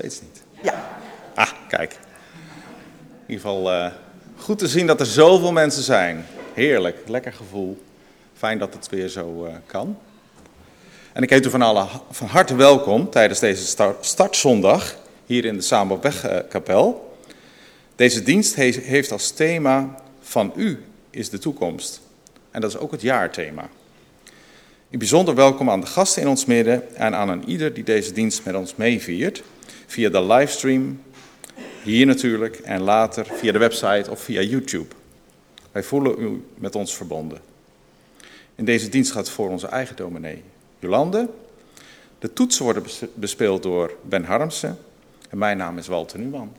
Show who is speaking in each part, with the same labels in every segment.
Speaker 1: steeds niet. Ja. Ah, kijk. In ieder geval eh, goed te zien dat er zoveel mensen zijn. Heerlijk, lekker gevoel. Fijn dat het weer zo eh, kan. En ik heet u van, alle, van harte welkom tijdens deze start, startzondag hier in de Samen op Weg eh, kapel. Deze dienst he- heeft als thema van u is de toekomst. En dat is ook het jaarthema. In bijzonder welkom aan de gasten in ons midden en aan een ieder die deze dienst met ons meeviert. Via de livestream, hier natuurlijk en later via de website of via YouTube. Wij voelen u met ons verbonden. In deze dienst gaat voor onze eigen dominee Jolande. De toetsen worden bes- bespeeld door Ben Harmsen en mijn naam is Walter Numan.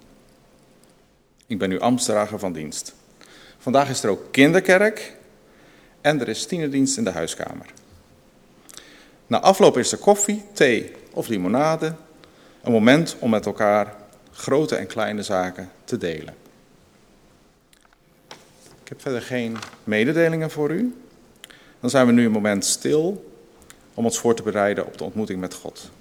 Speaker 1: Ik ben uw ambtsdrager van dienst. Vandaag is er ook kinderkerk en er is tienerdienst in de huiskamer. Na afloop is er koffie, thee of limonade. Een moment om met elkaar grote en kleine zaken te delen. Ik heb verder geen mededelingen voor u. Dan zijn we nu een moment stil om ons voor te bereiden op de ontmoeting met God.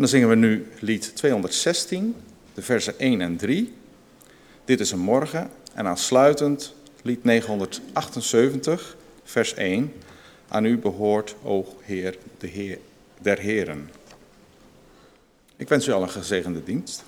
Speaker 1: Dan zingen we nu lied 216, de versen 1 en 3. Dit is een morgen en aansluitend lied 978, vers 1. Aan u behoort, o Heer, de Heer der Heren. Ik wens u al een gezegende dienst.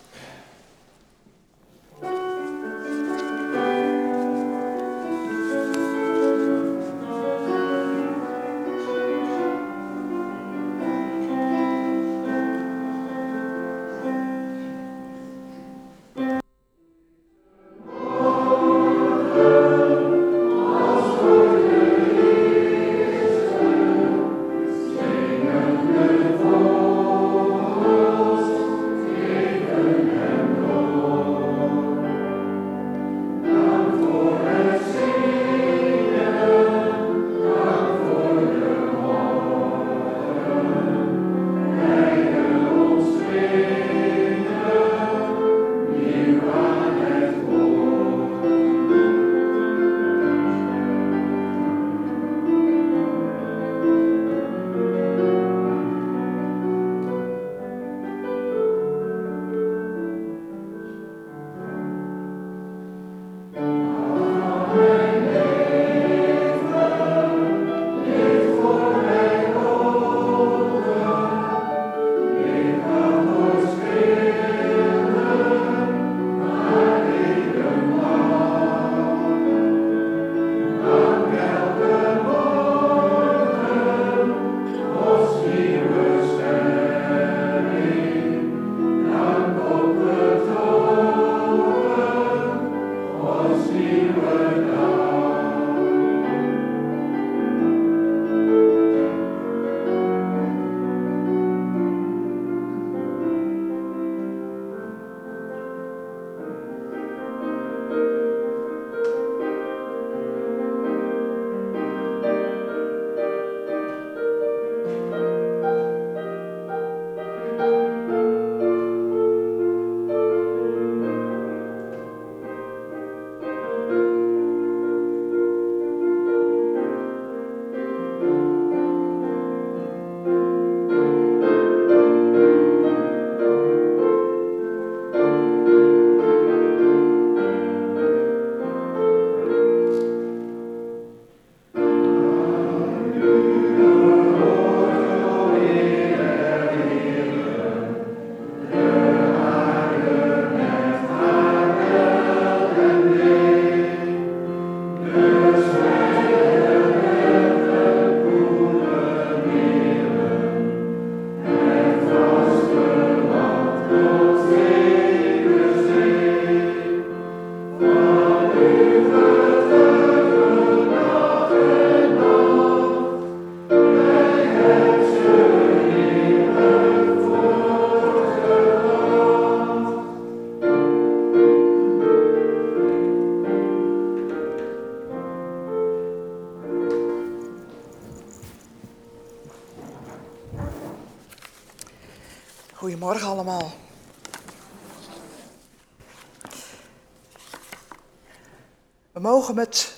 Speaker 2: Mogen met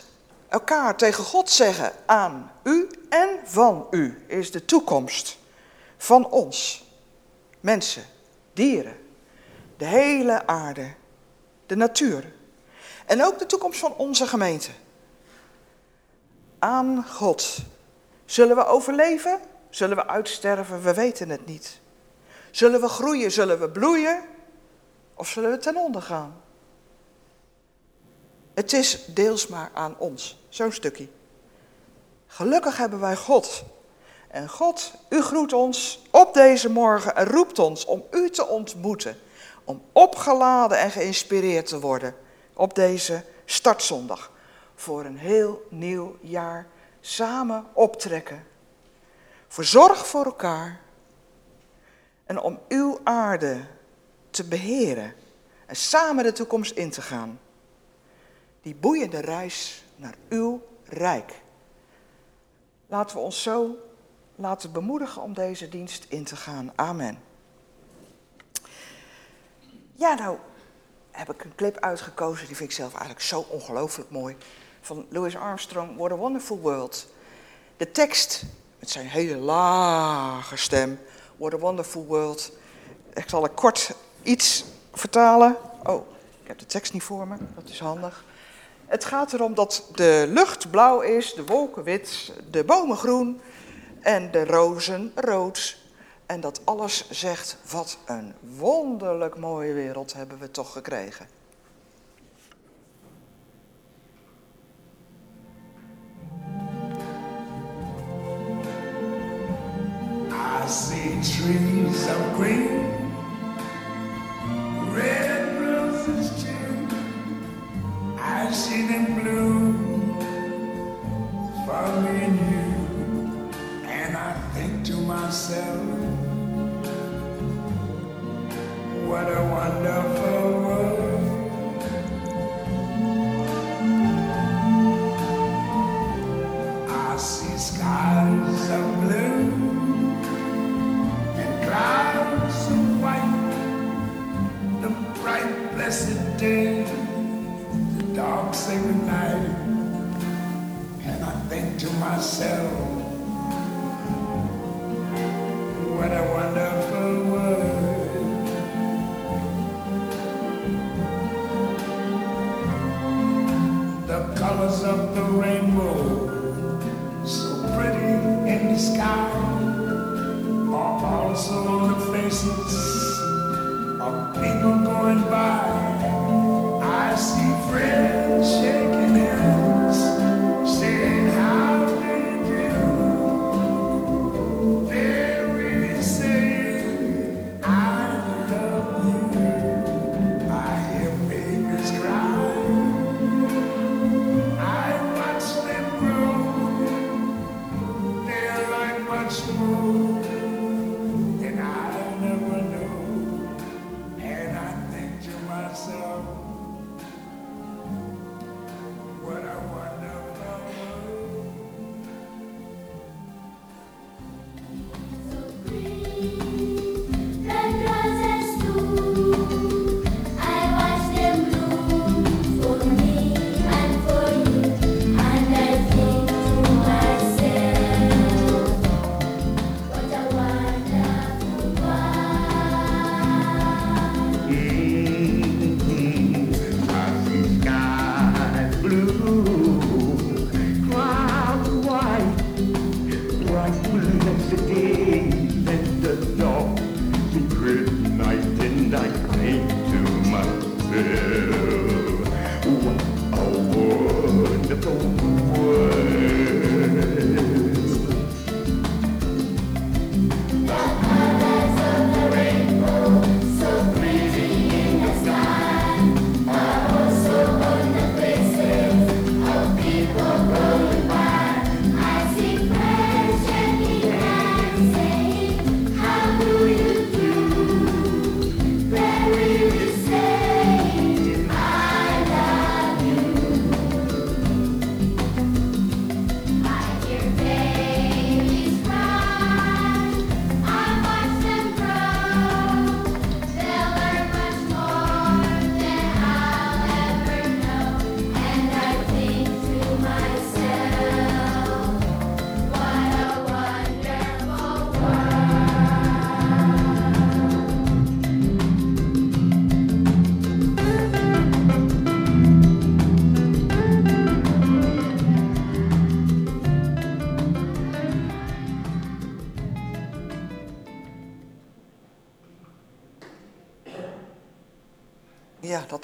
Speaker 2: elkaar tegen God zeggen: aan u en van u is de toekomst van ons. Mensen, dieren, de hele aarde, de natuur. En ook de toekomst van onze gemeente. Aan God. Zullen we overleven? Zullen we uitsterven? We weten het niet. Zullen we groeien? Zullen we bloeien? Of zullen we ten onder gaan? Het is deels maar aan ons, zo'n stukje. Gelukkig hebben wij God. En God, u groet ons op deze morgen en roept ons om u te ontmoeten. Om opgeladen en geïnspireerd te worden op deze startzondag. Voor een heel nieuw jaar samen optrekken. Voor zorg voor elkaar. En om uw aarde te beheren. En samen de toekomst in te gaan. Die boeiende reis naar uw rijk. Laten we ons zo laten bemoedigen om deze dienst in te gaan. Amen. Ja, nou heb ik een clip uitgekozen, die vind ik zelf eigenlijk zo ongelooflijk mooi. Van Louis Armstrong, What a Wonderful World. De tekst, met zijn hele lage stem, What a Wonderful World. Ik zal er kort iets vertalen. Oh, ik heb de tekst niet voor me, dat is handig. Het gaat erom dat de lucht blauw is, de wolken wit, de bomen groen en de rozen rood. En dat alles zegt, wat een wonderlijk mooie wereld hebben we toch gekregen.
Speaker 3: I see trees of green, red I see them bloom for me and you, and I think to myself, what a wonderful world. I see skies of blue and clouds of white, the bright blessed day, dark sacred night, and I think to myself, what a wonderful world. The colors of the rainbow, so pretty in the sky are also on the faces of people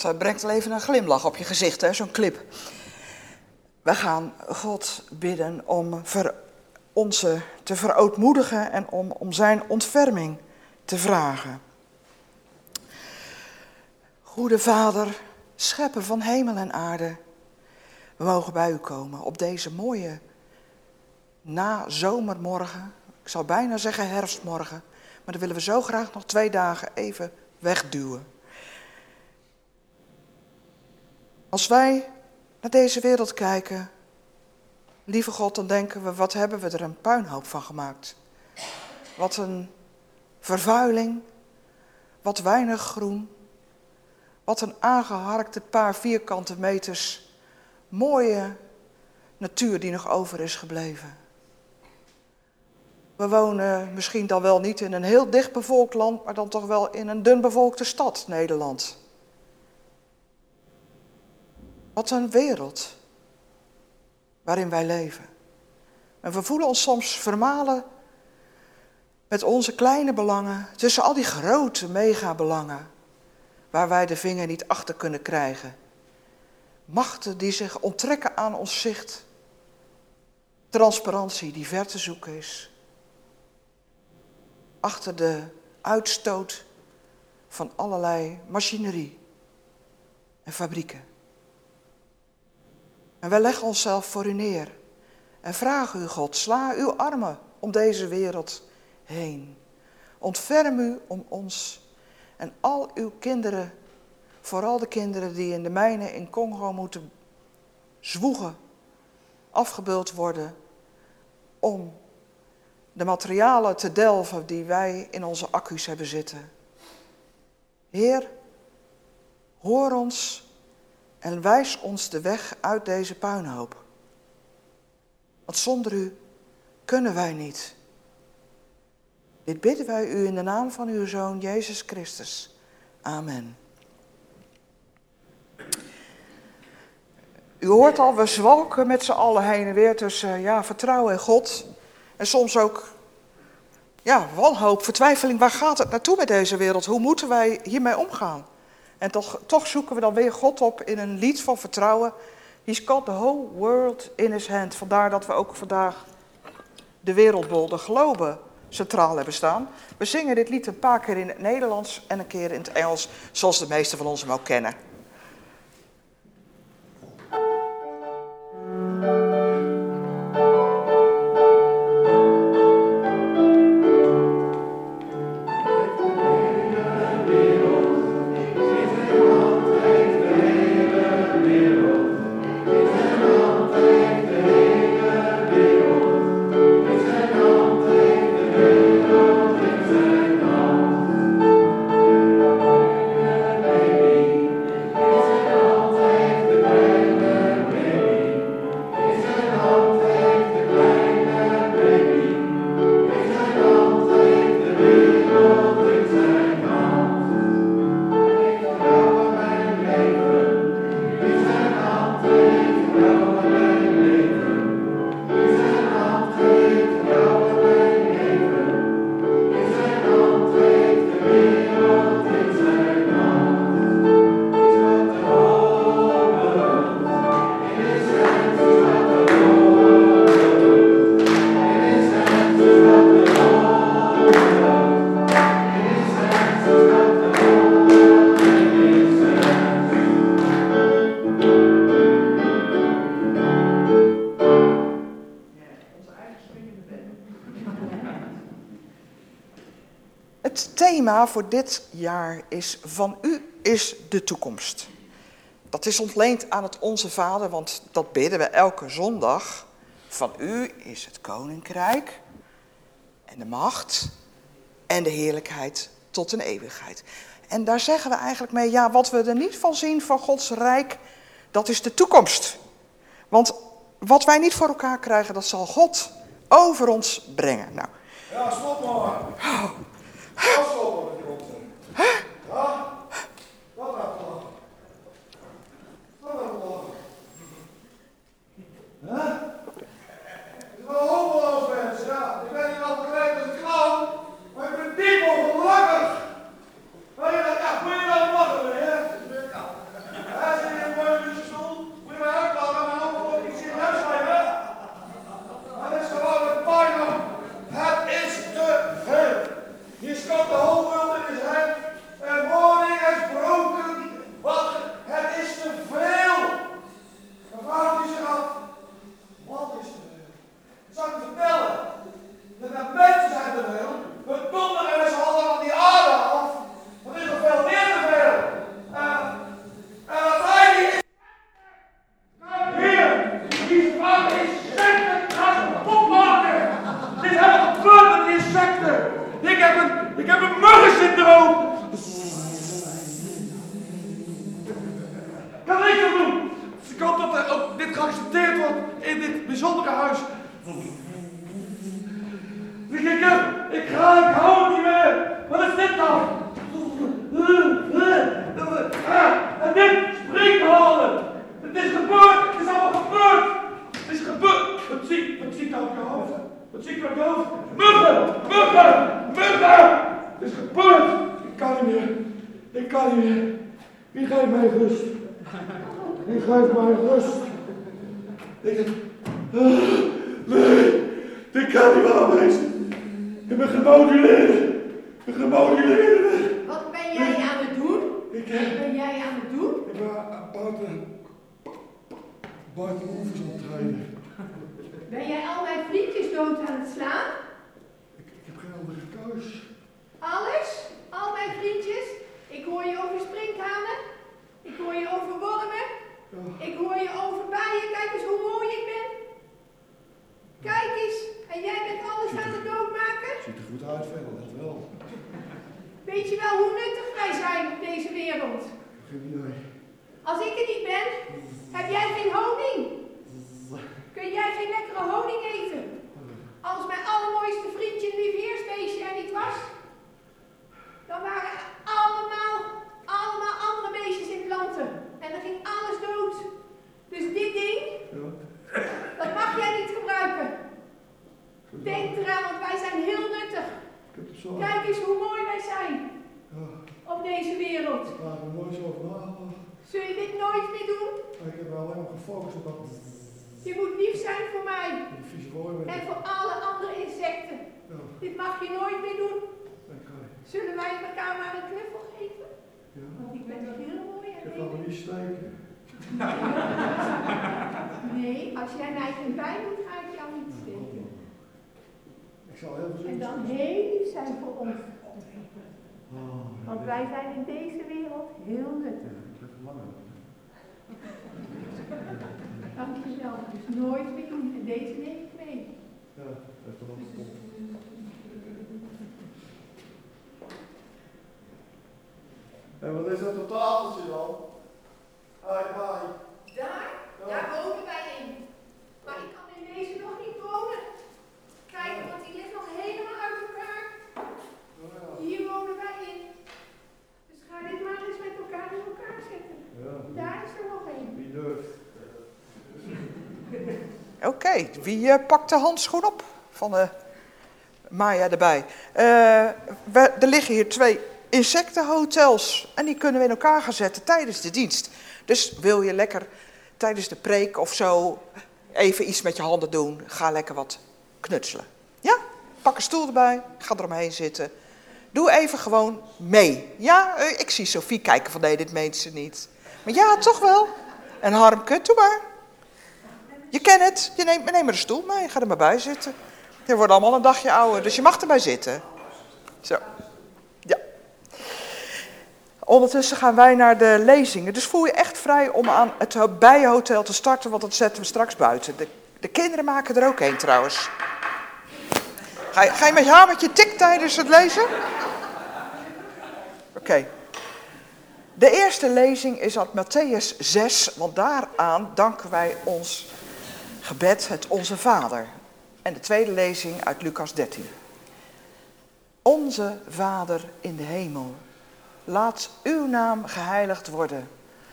Speaker 2: dat eh, brengt even een glimlach op je gezicht, hè, zo'n clip. We gaan God bidden om ver, onze te verootmoedigen en om, om zijn ontferming te vragen. Goede Vader, schepper van hemel en aarde, we mogen bij u komen op deze mooie na-zomermorgen. Ik zou bijna zeggen herfstmorgen, maar dan willen we zo graag nog twee dagen even wegduwen. Als wij naar deze wereld kijken, lieve God, dan denken we, wat hebben we er een puinhoop van gemaakt. Wat een vervuiling, wat weinig groen, wat een aangeharkte paar vierkante meters mooie natuur die nog over is gebleven. We wonen misschien dan wel niet in een heel dichtbevolkt land, maar dan toch wel in een dunbevolkte stad, Nederland. Wat een wereld waarin wij leven. En we voelen ons soms vermalen met onze kleine belangen tussen al die grote megabelangen waar wij de vinger niet achter kunnen krijgen. Machten die zich onttrekken aan ons zicht. Transparantie die ver te zoeken is. Achter de uitstoot van allerlei machinerie en fabrieken. En wij leggen onszelf voor u neer en vragen u, God, sla uw armen om deze wereld heen. Ontferm u om ons en al uw kinderen, vooral de kinderen die in de mijnen in Congo moeten zwoegen, afgebeuld worden om de materialen te delven die wij in onze accu's hebben zitten. Heer, hoor ons en wijs ons de weg uit deze puinhoop. Want zonder u kunnen wij niet. Dit bidden wij u in de naam van uw Zoon Jezus Christus. Amen. U hoort al, we zwalken met z'n allen heen en weer tussen ja, vertrouwen in God. En soms ook ja, wanhoop, vertwijfeling. Waar gaat het naartoe met deze wereld? Hoe moeten wij hiermee omgaan? En toch, toch zoeken we dan weer God op in een lied van vertrouwen. He's got the whole world in his hand. Vandaar dat we ook vandaag de wereldbol, de globe, centraal hebben staan. We zingen dit lied een paar keer in het Nederlands en een keer in het Engels, zoals de meesten van ons hem ook kennen. Voor dit jaar is van u is de toekomst. Dat is ontleend aan het Onze Vader, want dat bidden we elke zondag. Van u is het koninkrijk en de macht en de heerlijkheid tot een eeuwigheid. En daar zeggen we eigenlijk mee, ja, wat we er niet van zien van Gods rijk, dat is de toekomst. Want wat wij niet voor elkaar krijgen, dat zal God over ons brengen. Nou.
Speaker 4: Ja, stop maar. Oh. Kan
Speaker 5: Als ik er niet ben, heb jij geen honing. Kun jij geen lekkere honing eten? Als mijn allermooiste vriendje een liefheersbeestje er niet was, dan waren er allemaal, allemaal andere beestjes in planten. En dan ging alles dood. Dus dit ding, dat mag jij niet gebruiken. Denk eraan, want wij zijn heel nuttig. Kijk eens hoe mooi wij zijn op deze wereld.
Speaker 4: ik er nooit zo over.
Speaker 5: Zul je dit nooit meer doen?
Speaker 4: Ik heb er alleen maar gefocust op dat
Speaker 5: Je moet lief zijn voor mij. En voor alle andere insecten.
Speaker 4: Ja,
Speaker 5: Dit mag je nooit meer doen. Zullen wij elkaar maar een knuffel geven?
Speaker 4: Ja.
Speaker 5: Want ik ben heel mooi
Speaker 4: Ik dat
Speaker 5: lelijk.
Speaker 4: niet steken.
Speaker 5: Nee, als jij mij geen pijn doet, ga ik jou niet steken.
Speaker 4: Ik zal heel veel
Speaker 5: En dan heel lief zijn voor ons. Want wij zijn in deze wereld heel nuttig. Dankjewel. Dus nooit meer doen. En deze neem ik mee.
Speaker 4: Ja, dat is toch wel top. En wat is dat op tafeltje dan? Hai, hai.
Speaker 5: Daar, daar wonen wij in. Maar ik kan in deze nog niet wonen. Kijk, want die ligt nog helemaal uit elkaar. Hier wonen wij in. Dus ga dit maar eens met elkaar in elkaar zetten.
Speaker 4: Ja,
Speaker 5: Daar is er nog één.
Speaker 4: wie durft?
Speaker 2: Oké, wie eh, pakt de handschoen op van de Maya erbij? Eh, we, er liggen hier twee insectenhotels en die kunnen we in elkaar gaan zetten tijdens de dienst. Dus wil je lekker tijdens de preek of zo even iets met je handen doen, ga lekker wat knutselen. Ja? Pak een stoel erbij, ga eromheen zitten. Doe even gewoon mee. Ja, eh, ik zie Sophie kijken van nee, dit meent ze niet. Maar ja, toch wel. En Harmke, doe maar. Je kent het. Je neemt, neem maar een stoel mee. Ga er maar bij zitten. Je wordt allemaal een dagje ouder, dus je mag erbij zitten. Zo. Ja. Ondertussen gaan wij naar de lezingen. Dus voel je echt vrij om aan het bijenhotel te starten, want dat zetten we straks buiten. De, de kinderen maken er ook een trouwens. Ga je, ga je met je hamertje tik tijdens het lezen? Oké. De eerste lezing is uit Matthäus 6, want daaraan danken wij ons gebed, het Onze Vader. En de tweede lezing uit Lucas 13. Onze Vader in de hemel, laat uw naam geheiligd worden.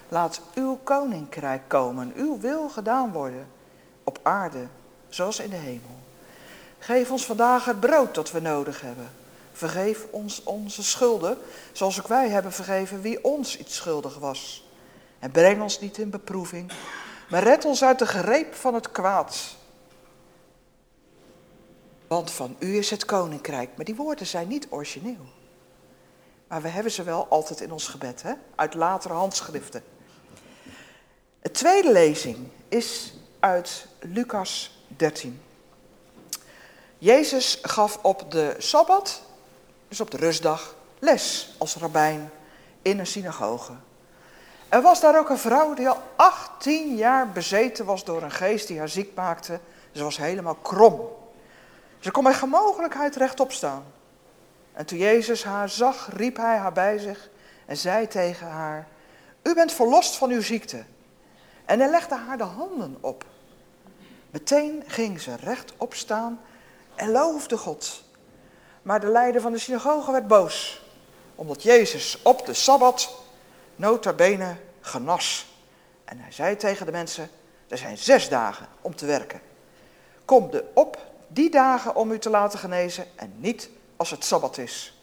Speaker 2: Laat uw koninkrijk komen, uw wil gedaan worden, op aarde zoals in de hemel. Geef ons vandaag het brood dat we nodig hebben. Vergeef ons onze schulden, zoals ook wij hebben vergeven wie ons iets schuldig was. En breng ons niet in beproeving, maar red ons uit de greep van het kwaad. Want van u is het koninkrijk. Maar die woorden zijn niet origineel. Maar we hebben ze wel altijd in ons gebed, hè? uit latere handschriften. De tweede lezing is uit Lucas 13. Jezus gaf op de Sabbat, dus op de rustdag, les als rabbijn in een synagoge. Er was daar ook een vrouw die al 18 jaar bezeten was door een geest die haar ziek maakte. Ze was helemaal krom. Ze kon bij geen mogelijkheid rechtop staan. En toen Jezus haar zag, riep hij haar bij zich en zei tegen haar: U bent verlost van uw ziekte. En hij legde haar de handen op. Meteen ging ze rechtop staan en loofde God. Maar de leider van de synagoge werd boos, omdat Jezus op de Sabbat nota bene genas. En hij zei tegen de mensen, er zijn zes dagen om te werken. Kom de op die dagen om u te laten genezen en niet als het Sabbat is.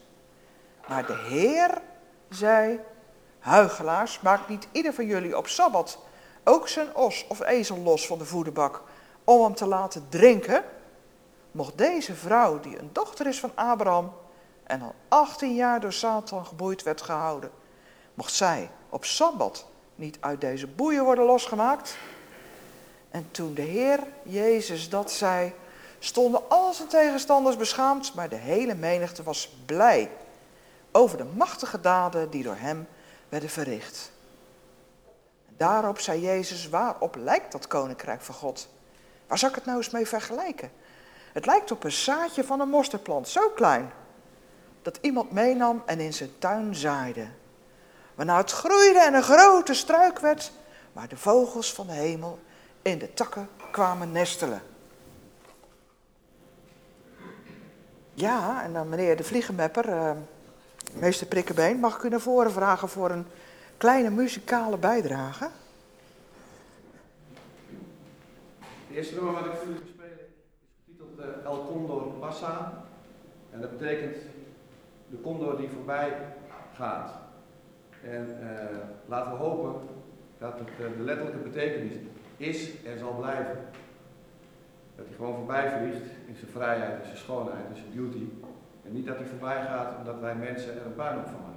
Speaker 2: Maar de Heer zei, huigelaars, maakt niet ieder van jullie op Sabbat ook zijn os of ezel los van de voederbak om hem te laten drinken? Mocht deze vrouw, die een dochter is van Abraham en al 18 jaar door Satan geboeid werd gehouden, mocht zij op Sabbat niet uit deze boeien worden losgemaakt? En toen de Heer Jezus dat zei, stonden al zijn tegenstanders beschaamd, maar de hele menigte was blij over de machtige daden die door hem werden verricht. Daarop zei Jezus, waarop lijkt dat koninkrijk van God? Waar zou ik het nou eens mee vergelijken? Het lijkt op een zaadje van een mosterdplant, zo klein, dat iemand meenam en in zijn tuin zaaide. Waarna het groeide en een grote struik werd, waar de vogels van de hemel in de takken kwamen nestelen. Ja, en dan meneer de Vliegenmepper, uh, meester Prikkenbeen, mag ik u naar voren vragen voor een kleine muzikale bijdrage?
Speaker 4: Ik voor u ga spelen is getiteld uh, El Condor Passa. En dat betekent de condor die voorbij gaat. En uh, laten we hopen dat het uh, de letterlijke betekenis is en zal blijven. Dat hij gewoon voorbij vliegt in zijn vrijheid, in zijn schoonheid, in zijn beauty. En niet dat hij voorbij gaat omdat wij mensen er een puin op van maken.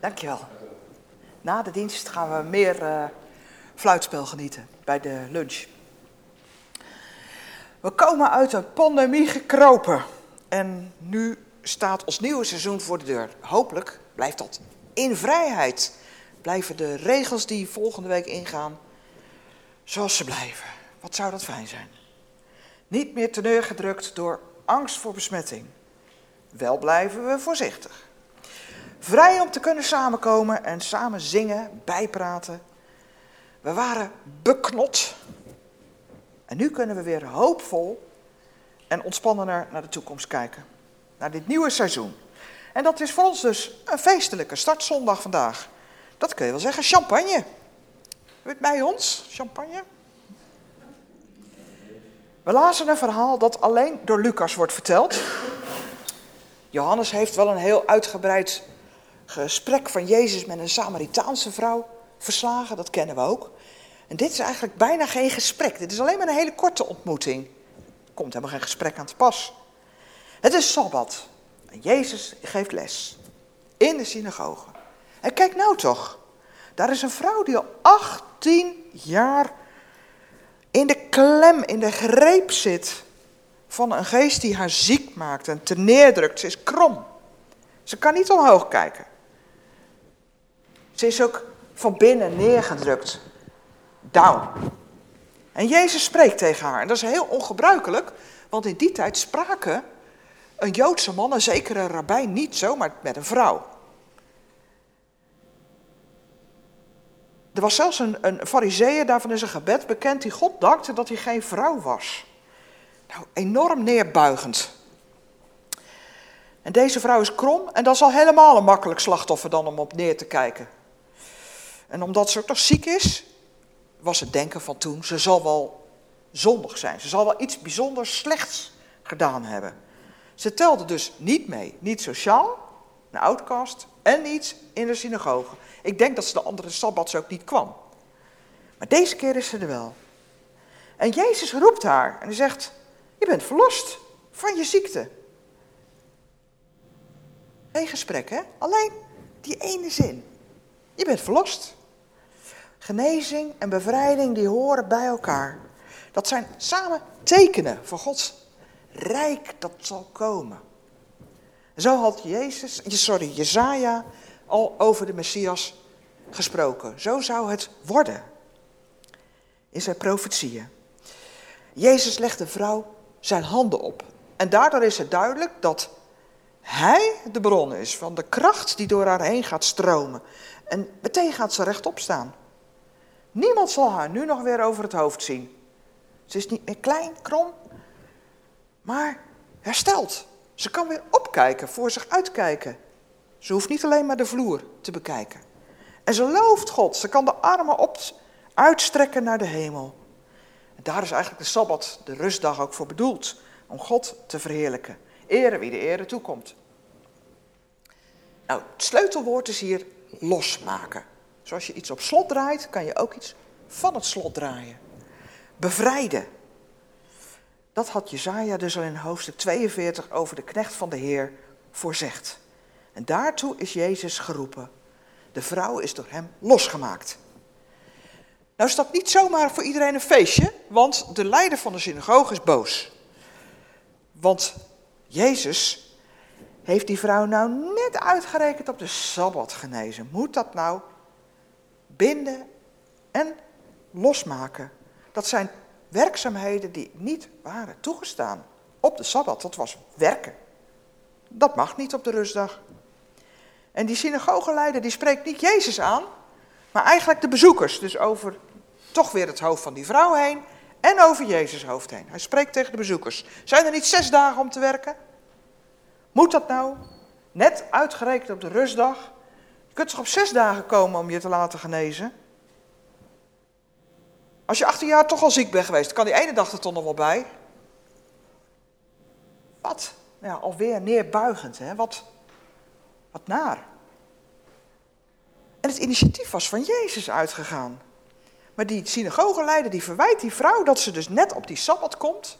Speaker 2: Dankjewel. Na de dienst gaan we meer uh, fluitspel genieten bij de lunch. We komen uit een pandemie gekropen. En nu staat ons nieuwe seizoen voor de deur. Hopelijk blijft dat in vrijheid. Blijven de regels die volgende week ingaan zoals ze blijven. Wat zou dat fijn zijn? Niet meer teneurgedrukt door angst voor besmetting. Wel blijven we voorzichtig. Vrij om te kunnen samenkomen en samen zingen, bijpraten. We waren beknot. En nu kunnen we weer hoopvol en ontspannender naar de toekomst kijken. Naar dit nieuwe seizoen. En dat is voor ons dus een feestelijke startzondag vandaag. Dat kun je wel zeggen, champagne. Weet bij ons, champagne? We lazen een verhaal dat alleen door Lucas wordt verteld. Johannes heeft wel een heel uitgebreid gesprek van Jezus met een Samaritaanse vrouw verslagen, dat kennen we ook. En dit is eigenlijk bijna geen gesprek. Dit is alleen maar een hele korte ontmoeting. Er komt helemaal geen gesprek aan te pas. Het is Sabbat. En Jezus geeft les. In de synagoge. En kijk nou toch. Daar is een vrouw die al 18 jaar in de klem, in de greep zit van een geest die haar ziek maakt en te neerdrukt. Ze is krom. Ze kan niet omhoog kijken. Ze is ook van binnen neergedrukt. Down. En Jezus spreekt tegen haar. En dat is heel ongebruikelijk, want in die tijd spraken een Joodse man, een zekere rabbijn, niet zomaar met een vrouw. Er was zelfs een, een daarvan is een gebed bekend, die God dankte dat hij geen vrouw was. Nou, enorm neerbuigend. En deze vrouw is krom en dat is al helemaal een makkelijk slachtoffer dan om op neer te kijken. En omdat ze nog ziek is, was het denken van toen, ze zal wel zondig zijn. Ze zal wel iets bijzonders slechts gedaan hebben. Ze telde dus niet mee, niet sociaal, een outcast en niet in de synagoge. Ik denk dat ze de andere sabbats ook niet kwam. Maar deze keer is ze er wel. En Jezus roept haar en hij zegt, je bent verlost van je ziekte. Geen gesprek, hè? Alleen die ene zin. Je bent verlost. Genezing en bevrijding die horen bij elkaar. Dat zijn samen tekenen van Gods rijk dat zal komen. Zo had Jezus, sorry, Jezaja al over de Messias gesproken. Zo zou het worden in zijn profetieën. Jezus legt de vrouw zijn handen op. En daardoor is het duidelijk dat hij de bron is van de kracht die door haar heen gaat stromen. En meteen gaat ze rechtop staan. Niemand zal haar nu nog weer over het hoofd zien. Ze is niet meer klein, krom, maar hersteld. Ze kan weer opkijken, voor zich uitkijken. Ze hoeft niet alleen maar de vloer te bekijken. En ze looft God. Ze kan de armen op, uitstrekken naar de hemel. En daar is eigenlijk de Sabbat, de rustdag, ook voor bedoeld. Om God te verheerlijken. Ere wie de ere toekomt. Nou, het sleutelwoord is hier losmaken. Zoals je iets op slot draait, kan je ook iets van het slot draaien. Bevrijden. Dat had Jezaja dus al in hoofdstuk 42 over de knecht van de Heer voorzegd. En daartoe is Jezus geroepen. De vrouw is door hem losgemaakt. Nou is dat niet zomaar voor iedereen een feestje, want de leider van de synagoge is boos. Want Jezus heeft die vrouw nou net uitgerekend op de Sabbat genezen. Moet dat nou binden en losmaken? Dat zijn werkzaamheden die niet waren toegestaan op de Sabbat. Dat was werken. Dat mag niet op de rustdag. En die synagogeleider die spreekt niet Jezus aan, maar eigenlijk de bezoekers. Dus over toch weer het hoofd van die vrouw heen en over Jezus hoofd heen. Hij spreekt tegen de bezoekers. Zijn er niet zes dagen om te werken? Moet dat nou? Net uitgerekend op de rustdag. Je kunt toch op zes dagen komen om je te laten genezen? Als je 18 jaar toch al ziek bent geweest, kan die ene dag er toch nog wel bij. Wat? Nou ja, alweer neerbuigend, hè? Wat, wat naar. En het initiatief was van Jezus uitgegaan. Maar die synagogeleider die verwijt die vrouw dat ze dus net op die Sabbat komt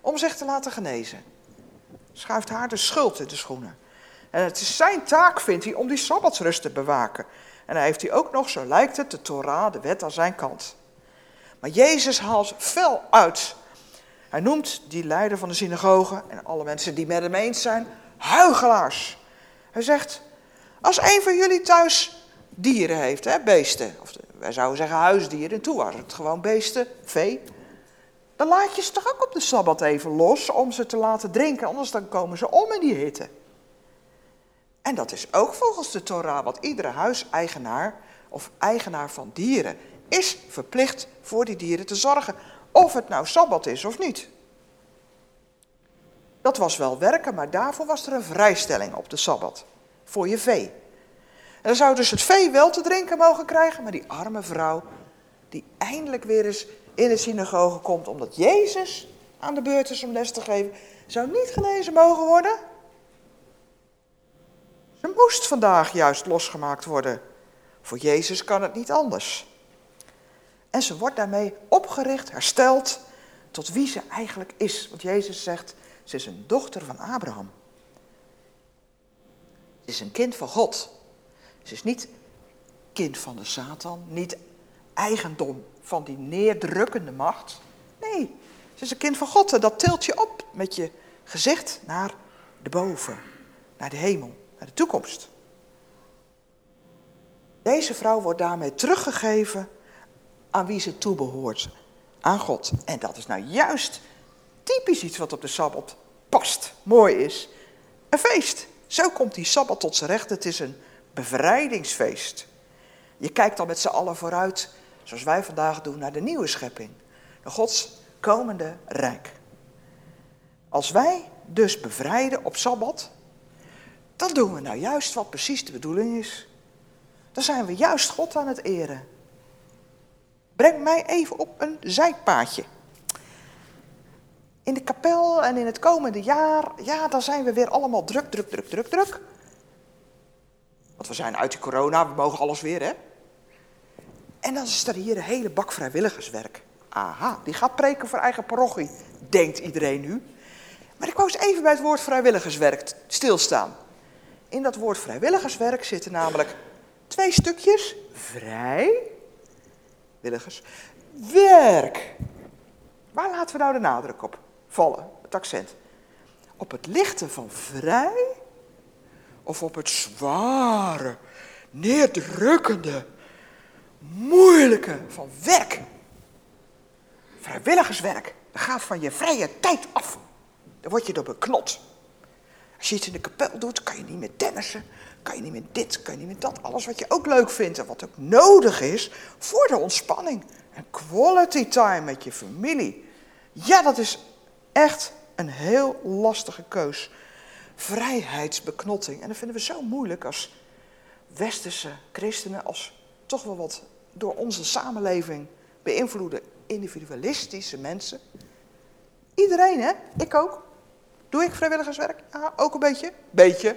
Speaker 2: om zich te laten genezen. Schuift haar de schuld in de schoenen. En het is zijn taak, vindt hij, om die sabbatsrust te bewaken. En hij heeft hij ook nog, zo lijkt het, de Torah, de wet aan zijn kant. Maar Jezus haalt fel uit. Hij noemt die leider van de synagoge en alle mensen die met hem eens zijn, huigelaars. Hij zegt, als een van jullie thuis dieren heeft, hè, beesten, of wij zouden zeggen huisdieren, en toen waren het gewoon beesten, vee. Dan laat je ze toch ook op de Sabbat even los om ze te laten drinken, anders dan komen ze om in die hitte. En dat is ook volgens de Torah wat iedere huiseigenaar of eigenaar van dieren is verplicht voor die dieren te zorgen. Of het nou Sabbat is of niet. Dat was wel werken, maar daarvoor was er een vrijstelling op de Sabbat. Voor je vee. En dan zou dus het vee wel te drinken mogen krijgen, maar die arme vrouw, die eindelijk weer eens in de synagoge komt omdat Jezus aan de beurt is om les te geven, zou niet genezen mogen worden. Ze moest vandaag juist losgemaakt worden. Voor Jezus kan het niet anders. En ze wordt daarmee opgericht, hersteld tot wie ze eigenlijk is. Want Jezus zegt, ze is een dochter van Abraham. Ze is een kind van God. Ze is niet kind van de Satan, niet eigendom van die neerdrukkende macht. Nee, ze is een kind van God en dat tilt je op met je gezicht naar de boven, naar de hemel, naar de toekomst. Deze vrouw wordt daarmee teruggegeven aan wie ze toebehoort, aan God. En dat is nou juist typisch iets wat op de Sabbat past, mooi is. Een feest. Zo komt die Sabbat tot zijn recht. Het is een bevrijdingsfeest. Je kijkt dan met z'n allen vooruit, zoals wij vandaag doen, naar de nieuwe schepping. De Gods komende rijk. Als wij dus bevrijden op Sabbat, dan doen we nou juist wat precies de bedoeling is. Dan zijn we juist God aan het eren. Breng mij even op een zijpaadje. In de kapel en in het komende jaar, ja, dan zijn we weer allemaal druk, druk, druk, druk, druk. Want we zijn uit de corona, we mogen alles weer, hè? En dan is er hier een hele bak vrijwilligerswerk. Aha, die gaat preken voor eigen parochie, denkt iedereen nu. Maar ik wou eens even bij het woord vrijwilligerswerk stilstaan. In dat woord vrijwilligerswerk zitten namelijk twee stukjes vrij willigers. Werk. Waar laten we nou de nadruk op vallen, het accent? Op het lichte van vrij of op het zware, neerdrukkende, moeilijke van werk? Vrijwilligerswerk, gaat van je vrije tijd af. Dan word je door beknot. Als je iets in de kapel doet, kan je niet meer tennissen, kan je niet meer dit, kan je niet meer dat. Alles wat je ook leuk vindt en wat ook nodig is voor de ontspanning. En quality time met je familie. Ja, dat is echt een heel lastige keus. Vrijheidsbeknotting. En dat vinden we zo moeilijk als westerse christenen, als toch wel wat door onze samenleving beïnvloede individualistische mensen. Iedereen, hè? Ik ook. Doe ik vrijwilligerswerk? Ja, ook een beetje. Beetje.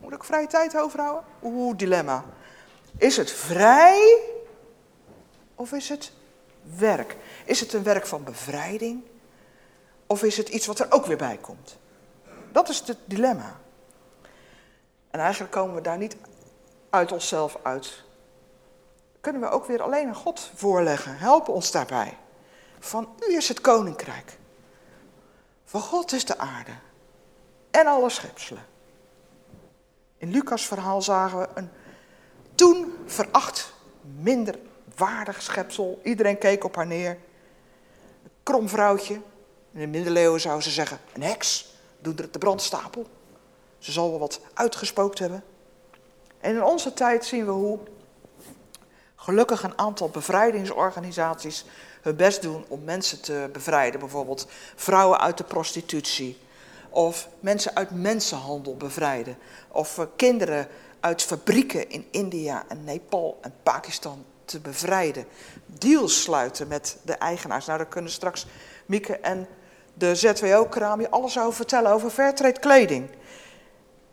Speaker 2: Moet ik vrije tijd overhouden? Oeh, dilemma. Is het vrij of is het werk? Is het een werk van bevrijding of is het iets wat er ook weer bij komt? Dat is het dilemma. En eigenlijk komen we daar niet uit onszelf uit. Kunnen we ook weer alleen aan God voorleggen. Help ons daarbij. Van u is het koninkrijk. Van God is de aarde. En alle schepselen. In Lucas verhaal zagen we een toen veracht, minder waardig schepsel. Iedereen keek op haar neer. Een krom vrouwtje. In de middeleeuwen zouden ze zeggen, een heks. Doen er de brandstapel. Ze zal wel wat uitgespookt hebben. En in onze tijd zien we hoe gelukkig een aantal bevrijdingsorganisaties hun best doen om mensen te bevrijden. Bijvoorbeeld vrouwen uit de prostitutie. Of mensen uit mensenhandel bevrijden. Of kinderen uit fabrieken in India en Nepal en Pakistan te bevrijden. Deals sluiten met de eigenaars. Nou, daar kunnen straks Mieke en de ZWO-kraam alles over vertellen over fairtrade kleding.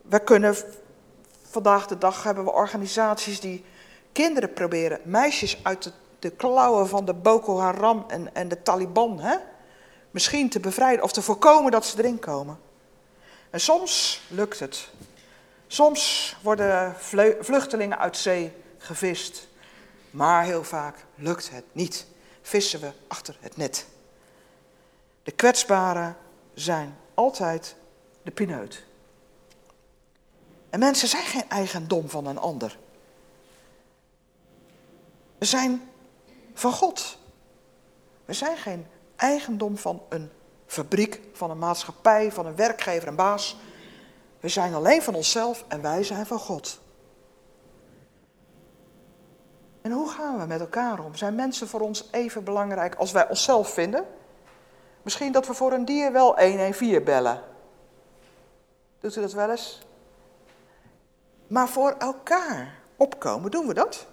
Speaker 2: We kunnen vandaag de dag hebben we organisaties die kinderen proberen, meisjes uit de, de klauwen van de Boko Haram en, en de Taliban, hè, misschien te bevrijden of te voorkomen dat ze erin komen. En soms lukt het. Soms worden vluchtelingen uit zee gevist, maar heel vaak lukt het niet. Vissen we achter het net. De kwetsbaren zijn altijd de pineut. En mensen zijn geen eigendom van een ander. We zijn van God. We zijn geen eigendom van een fabriek, van een maatschappij, van een werkgever, een baas. We zijn alleen van onszelf en wij zijn van God. En hoe gaan we met elkaar om? Zijn mensen voor ons even belangrijk als wij onszelf vinden? Misschien dat we voor een dier wel 114 bellen. Doet u dat wel eens? Maar voor elkaar opkomen, doen we dat?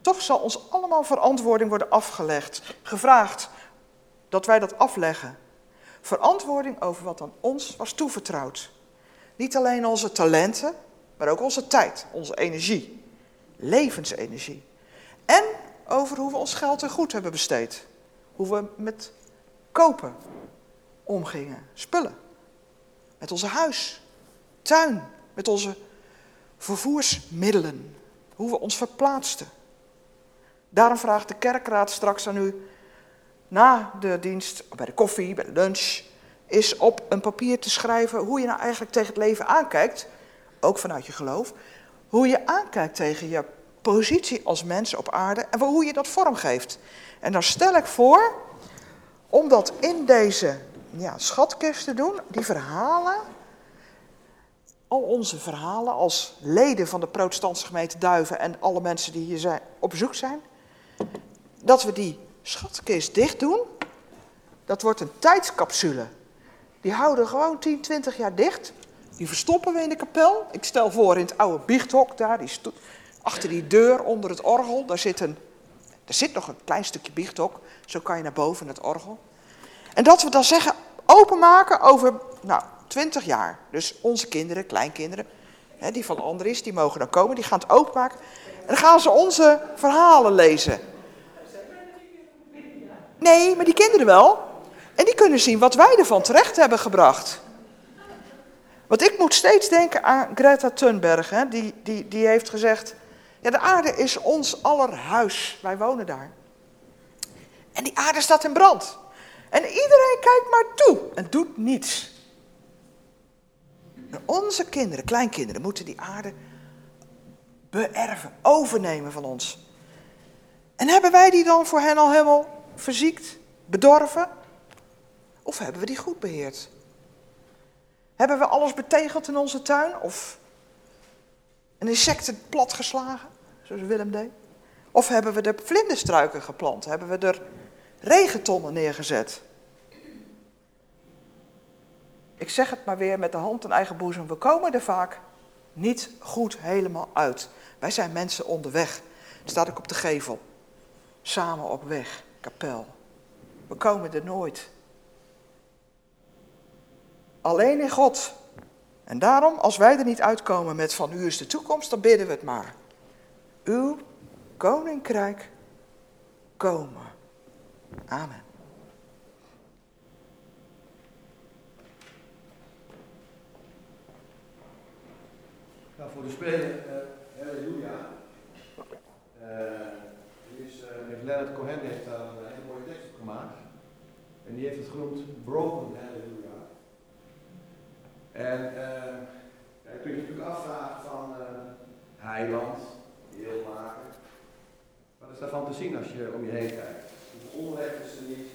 Speaker 2: Toch zal ons allemaal verantwoording worden afgelegd, gevraagd dat wij dat afleggen. Verantwoording over wat aan ons was toevertrouwd. Niet alleen onze talenten, maar ook onze tijd, onze energie, levensenergie. En over hoe we ons geld er goed hebben besteed. Hoe we met kopen omgingen, spullen. Met onze huis, tuin, met onze vervoersmiddelen. Hoe we ons verplaatsten. Daarom vraagt de kerkraad straks aan u na de dienst, bij de koffie, bij de lunch, is op een papier te schrijven hoe je nou eigenlijk tegen het leven aankijkt, ook vanuit je geloof, hoe je aankijkt tegen je positie als mens op aarde en hoe je dat vormgeeft. En dan stel ik voor om dat in deze ja, schatkist te doen, die verhalen, al onze verhalen als leden van de protestantse gemeente Duiven en alle mensen die hier zijn, op bezoek zijn, dat we die schatkist dicht doen. Dat wordt een tijdscapsule. Die houden gewoon 10, 20 jaar dicht. Die verstoppen we in de kapel. Ik stel voor in het oude biechthok daar, achter die deur onder het orgel, daar zit, een, daar zit nog een klein stukje biechthok. Zo kan je naar boven het orgel. En dat we dan zeggen, openmaken over nou, 20 jaar. Dus onze kinderen, kleinkinderen, hè, die van Andries, die mogen dan komen, die gaan het openmaken. En dan gaan ze onze verhalen lezen. Nee, maar die kinderen wel. En die kunnen zien wat wij ervan terecht hebben gebracht. Want ik moet steeds denken aan Greta Thunberg. Hè? Die, die, die heeft gezegd, ja, de aarde is ons aller huis. Wij wonen daar. En die aarde staat in brand. En iedereen kijkt maar toe en doet niets. onze kinderen, kleinkinderen, moeten die aarde beërven, overnemen van ons. En hebben wij die dan voor hen al helemaal verziekt, bedorven? Of hebben we die goed beheerd? Hebben we alles betegeld in onze tuin? Of een insecten platgeslagen, zoals Willem deed? Of hebben we de vlinderstruiken geplant? Hebben we er regentonnen neergezet? Ik zeg het maar weer met de hand in eigen boezem. We komen er vaak niet goed helemaal uit. Wij zijn mensen onderweg. Staat ik op de gevel. Samen op weg kapel. We komen er nooit. Alleen in God. En daarom, als wij er niet uitkomen met van u is de toekomst, dan bidden we het maar. Uw koninkrijk komen. Amen.
Speaker 4: Nou, voor de speler, uh, halleluja. Uh, Leonard Cohen heeft daar een hele mooie tekst op gemaakt. En die heeft het genoemd Broken. En uh, ja, kun je natuurlijk afvragen van uh, heiland, heel maken. Wat is daarvan te zien als je om je heen kijkt? Hoeveel onrecht is er niet?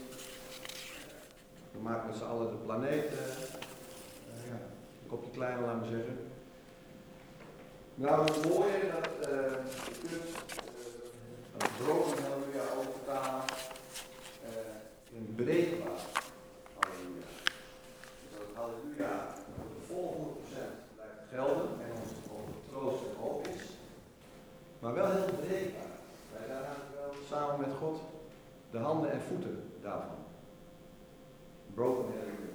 Speaker 4: We maken met z'n allen de planeet uh, ja, een kopje kleiner, laten zeggen. Nou, het mooie dat uh, kunt een broken overtalen uh, in breekbaar halleluja. Dus dat halleluja voor de volgende procent blijft gelden en ons troost en hoop is, maar wel heel breekbaar. Wij dragen wel samen met God de handen en voeten daarvan. Broken halleluja.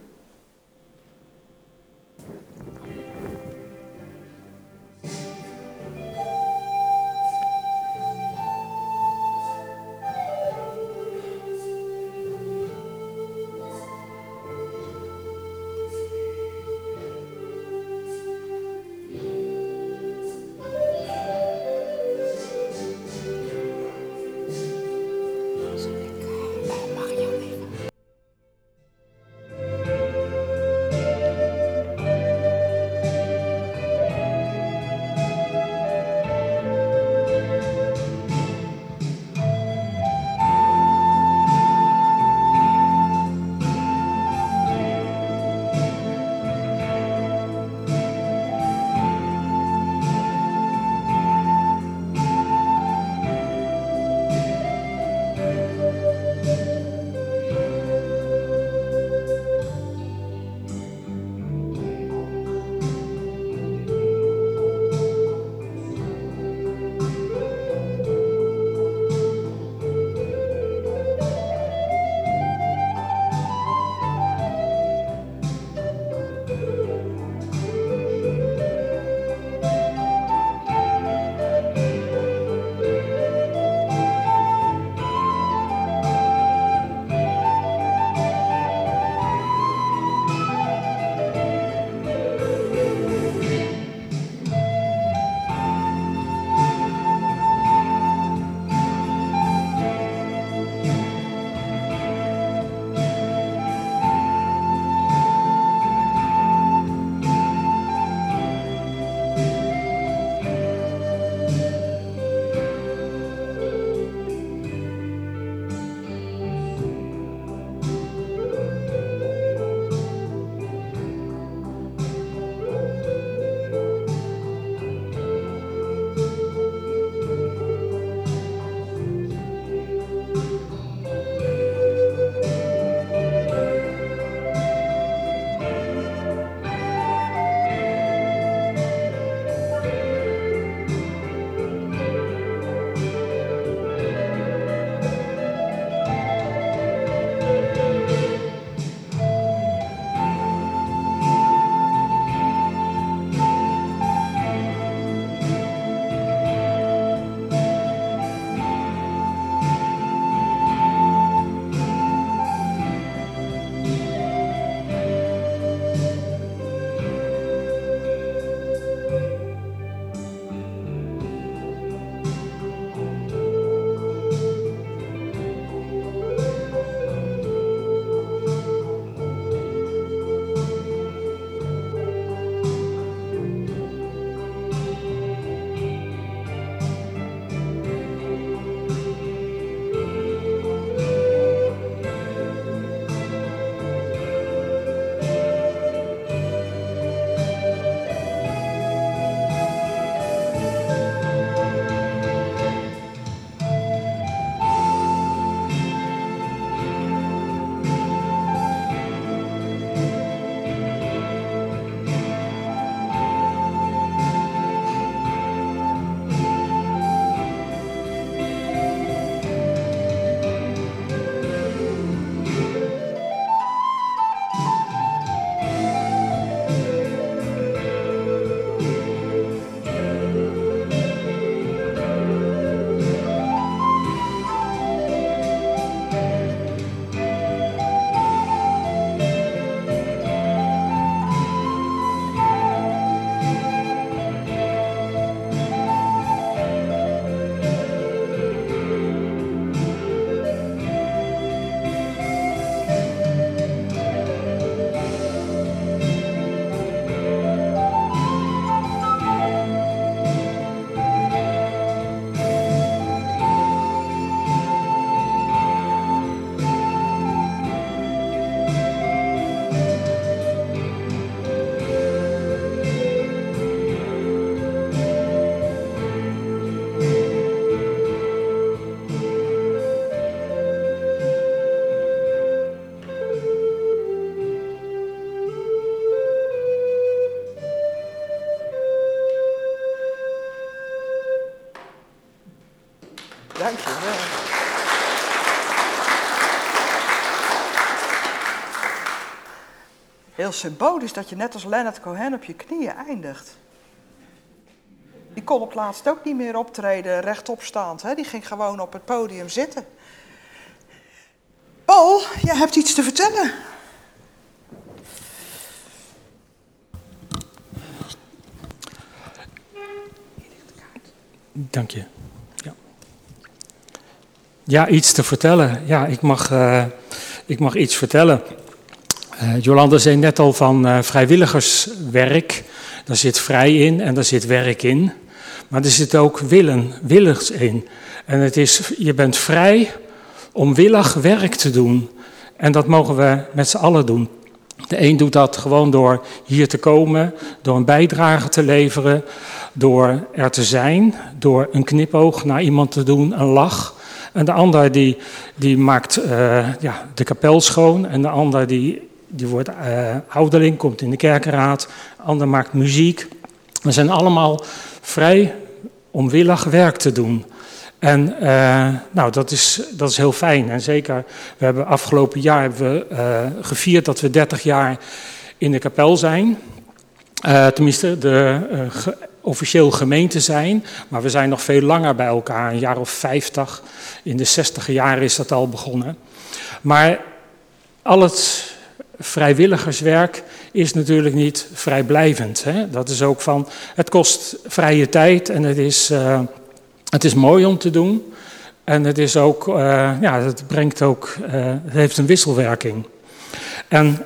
Speaker 2: Heel symbolisch dat je net als Leonard Cohen op je knieën eindigt. Die kon op laatst ook niet meer optreden rechtop staand. Hè? Die ging gewoon op het podium zitten. Paul, jij hebt iets te vertellen.
Speaker 6: Dank je. Ja, ja iets te vertellen. Ja, ik mag, uh, ik mag iets vertellen. Uh, Jolanda zei net al van uh, vrijwilligerswerk. Daar zit vrij in en daar zit werk in. Maar er zit ook willen, willens in. En het is, je bent vrij om willig werk te doen. En dat mogen we met z'n allen doen. De een doet dat gewoon door hier te komen, door een bijdrage te leveren, door er te zijn, door een knipoog naar iemand te doen, een lach. En de ander die, die maakt uh, ja, de kapel schoon en de ander die, die wordt uh, ouderling, komt in de kerkenraad, de ander maakt muziek. We zijn allemaal vrij om willig werk te doen. En uh, nou, dat is, dat is heel fijn. En zeker, we hebben afgelopen jaar hebben we, uh, gevierd dat we 30 jaar in de kapel zijn. Tenminste, de officieel gemeente zijn. Maar we zijn nog veel langer bij elkaar, een jaar of 50. In de 60 jaren is dat al begonnen. Maar al het vrijwilligerswerk is natuurlijk niet vrijblijvend. Hè? Dat is ook van, het kost vrije tijd en het is, uh, het is mooi om te doen. En het is ook, uh, ja, het brengt ook, uh, het heeft een wisselwerking. En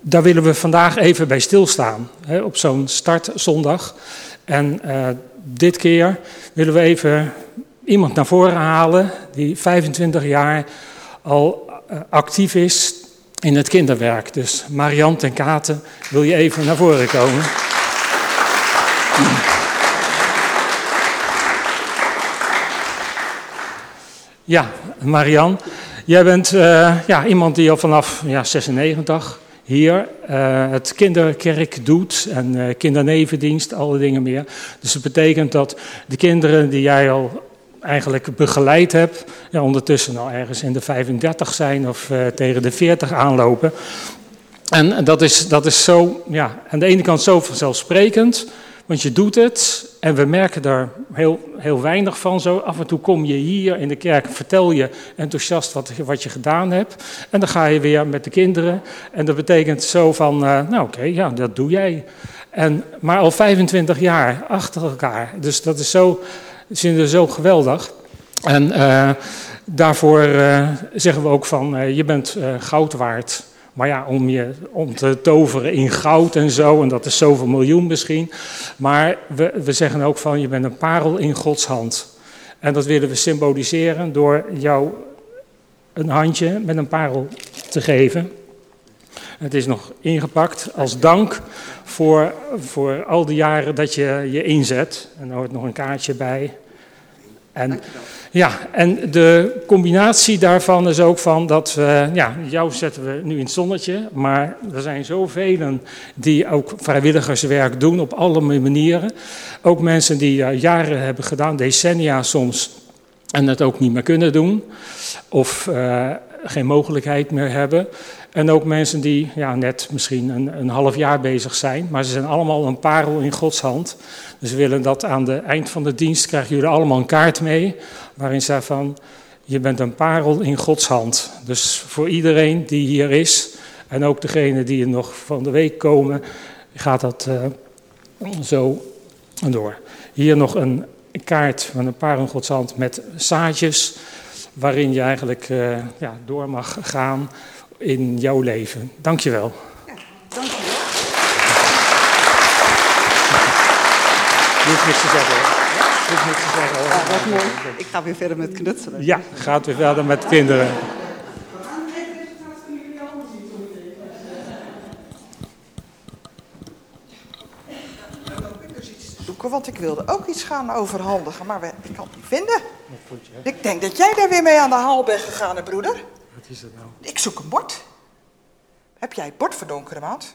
Speaker 6: daar willen we vandaag even bij stilstaan, hè, op zo'n startzondag. En dit keer willen we even iemand naar voren halen die 25 jaar al actief is in het kinderwerk. Dus Marianne ten Katen, wil je even naar voren komen? Ja, Marianne, jij bent uh, ja, iemand die al vanaf ja, 96 hier uh, het kinderkerk doet en uh, kindernevendienst, alle dingen meer. Dus dat betekent dat de kinderen die jij al eigenlijk begeleid heb, ja, ondertussen al ergens in de 35 zijn of uh, tegen de 40 aanlopen. En dat is, dat is zo, ja, aan de ene kant zo vanzelfsprekend, want je doet het en we merken daar heel, heel weinig van. Zo af en toe kom je hier in de kerk, vertel je enthousiast wat, wat je gedaan hebt. En dan ga je weer met de kinderen. En dat betekent zo van, uh, nou oké, ja, dat doe jij. En, maar al 25 jaar achter elkaar. Dus dat is zo, vinden we zo geweldig. En uh, daarvoor uh, zeggen we ook van, uh, je bent goud waard. Maar ja, om, je, om te toveren in goud en zo, en dat is zoveel miljoen misschien. Maar we, we zeggen ook van, je bent een parel in Gods hand. En dat willen we symboliseren door jou een handje met een parel te geven. Het is nog ingepakt als dank voor, voor al die jaren dat je je inzet. En daar hoort nog een kaartje bij. En, ja, en de combinatie daarvan is ook van dat we, ja, jou zetten we nu in het zonnetje, maar er zijn zoveel die ook vrijwilligerswerk doen op alle manieren. Ook mensen die uh, jaren hebben gedaan, decennia soms, en het ook niet meer kunnen doen, of uh, geen mogelijkheid meer hebben. En ook mensen die ja, net misschien een, een half jaar bezig zijn, maar ze zijn allemaal een parel in Gods hand. Dus we willen dat aan het eind van de dienst krijgen jullie allemaal een kaart mee, waarin staat van, je bent een parel in Gods hand. Dus voor iedereen die hier is, en ook degene die er nog van de week komen, gaat dat uh, zo door. Hier nog een kaart van een parel in Gods hand met zaadjes, waarin je eigenlijk uh, ja, door mag gaan in jouw leven. Dank je wel.
Speaker 2: Ja, dank je wel.
Speaker 6: Je hoeft niks te zeggen hoor. Je hoeft niks te zeggen.
Speaker 7: Ja, wat mooi. Ik ga weer verder met knutselen.
Speaker 6: Ja, gaat weer verder met kinderen.
Speaker 2: zoeken, want ik wilde ook iets gaan overhandigen, maar ik kan het niet vinden. Ik denk dat jij daar weer mee aan de haal bent gegaan, hè, broeder.
Speaker 6: Is dat nou?
Speaker 2: Ik zoek een bord. Heb jij het bord verdonkere maat?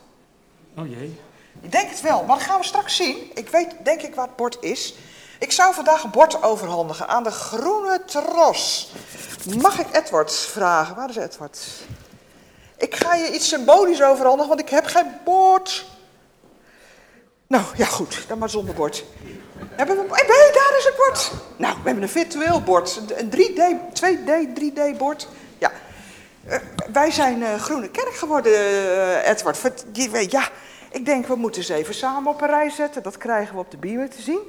Speaker 6: Oh jee.
Speaker 2: Ik denk het wel, maar dat gaan we straks zien. Ik weet denk ik wat het bord is. Ik zou vandaag een bord overhandigen aan de groene tros. Mag ik Edward vragen? Waar is Edward? Ik ga je iets symbolisch overhandigen, want ik heb geen bord. Nou, ja goed, dan maar zonder bord. Hebben we, hey, daar is het bord. Nou, we hebben een virtueel bord. Een 3D, 2D, 3D-bord. Ja. Uh, wij zijn uh, Groene Kerk geworden, uh, Edward. Ja, ik denk we moeten ze even samen op een rij zetten. Dat krijgen we op de bio te zien.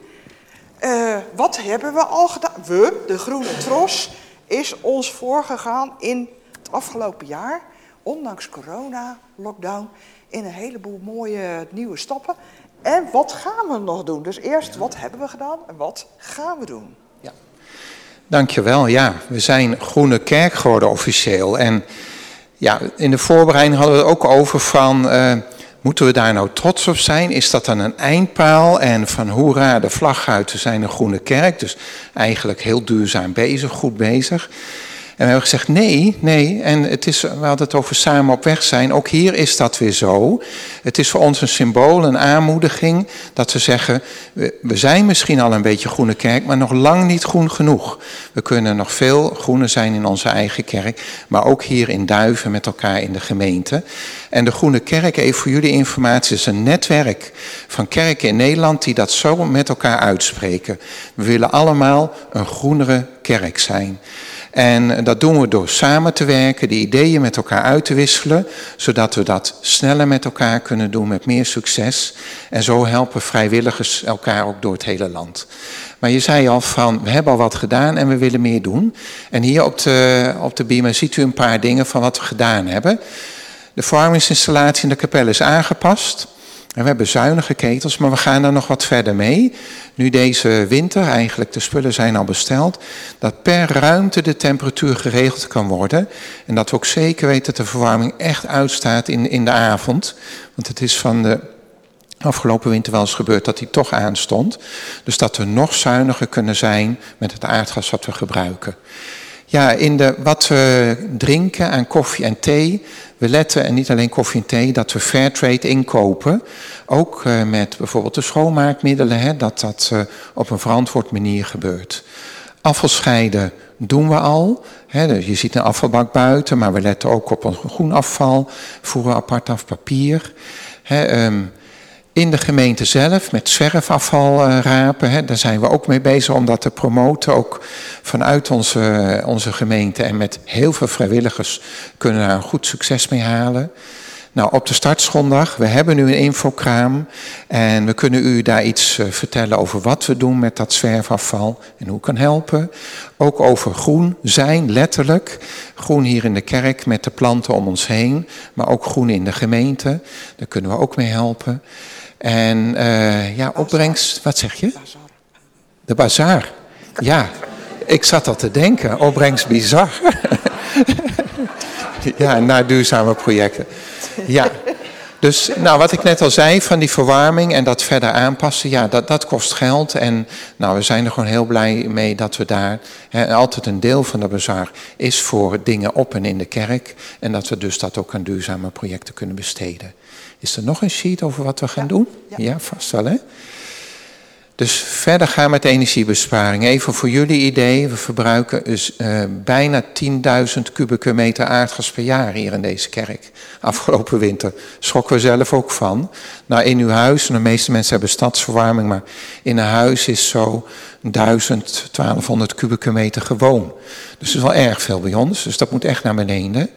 Speaker 2: wat hebben we al gedaan? We, de Groene Tros, is ons voorgegaan in het afgelopen jaar. Ondanks corona, lockdown, in een heleboel mooie nieuwe stappen. En wat gaan we nog doen? Dus eerst, wat hebben we gedaan en wat gaan we doen?
Speaker 8: Dankjewel. Ja, we zijn Groene Kerk geworden officieel. En ja, in de voorbereiding hadden we het ook over van... Uh, moeten we daar nou trots op zijn? Is dat dan een eindpaal? En van hoera, de vlag zijn een Groene Kerk. Dus eigenlijk heel duurzaam bezig, goed bezig. En we hebben gezegd nee, nee. En het is, we hadden het over samen op weg zijn. Ook hier is dat weer zo. Het is voor ons een symbool, een aanmoediging. Dat we zeggen, we zijn misschien al een beetje groene kerk, maar nog lang niet groen genoeg. We kunnen nog veel groener zijn in onze eigen kerk. Maar ook hier in Duiven met elkaar in de gemeente. En de Groene Kerk, even voor jullie informatie, is een netwerk van kerken in Nederland die dat zo met elkaar uitspreken. We willen allemaal een groenere kerk zijn. En dat doen we door samen te werken, die ideeën met elkaar uit te wisselen, zodat we dat sneller met elkaar kunnen doen met meer succes. En zo helpen vrijwilligers elkaar ook door het hele land. Maar je zei al van, we hebben al wat gedaan en we willen meer doen. En hier op de, op de beamer ziet u een paar dingen van wat we gedaan hebben. De verwarmingsinstallatie in de kapel is aangepast. En we hebben zuinige ketels, maar we gaan er nog wat verder mee. Nu deze winter, eigenlijk de spullen zijn al besteld, dat per ruimte de temperatuur geregeld kan worden. En dat we ook zeker weten dat de verwarming echt uitstaat in, in de avond. Want het is van de afgelopen winter wel eens gebeurd dat die toch aanstond. Dus dat we nog zuiniger kunnen zijn met het aardgas wat we gebruiken. Ja, in de, wat we drinken aan koffie en thee, we letten, en niet alleen koffie en thee, dat we fairtrade inkopen. Ook uh, met bijvoorbeeld de schoonmaakmiddelen, hè, dat dat uh, op een verantwoord manier gebeurt. Afvalscheiden doen we al. Hè, dus je ziet een afvalbak buiten, maar we letten ook op een groen afval, voeren apart af papier. Hè, um, in de gemeente zelf met zwerfafval uh, rapen. Hè, daar zijn we ook mee bezig om dat te promoten. Ook vanuit onze, onze gemeente en met heel veel vrijwilligers kunnen we daar een goed succes mee halen. Nou, op de startschondag, we hebben nu een infokraam en we kunnen u daar iets uh, vertellen over wat we doen met dat zwerfafval en hoe kan helpen. Ook over groen zijn, letterlijk. Groen hier in de kerk met de planten om ons heen, maar ook groen in de gemeente. Daar kunnen we ook mee helpen. En uh, ja, opbrengst, wat zeg je? De bazaar. Ja, ik zat al te denken, opbrengst bizar. ja, naar duurzame projecten. Ja, dus nou, wat ik net al zei van die verwarming en dat verder aanpassen, ja, dat, dat kost geld. En nou, we zijn er gewoon heel blij mee dat we daar, hè, altijd een deel van de bazaar is voor dingen op en in de kerk. En dat we dus dat ook aan duurzame projecten kunnen besteden. Is er nog een sheet over wat we gaan doen? Ja, ja vast wel hè? Dus verder gaan met energiebesparing. Even voor jullie idee, we verbruiken dus uh, bijna 10.000 kubieke meter aardgas per jaar hier in deze kerk. Afgelopen winter schrokken we zelf ook van. Nou, in uw huis, de meeste mensen hebben stadsverwarming, maar in een huis is zo 1000, 1200 kubieke meter gewoon. Dus dat is wel erg veel bij ons, dus dat moet echt naar beneden.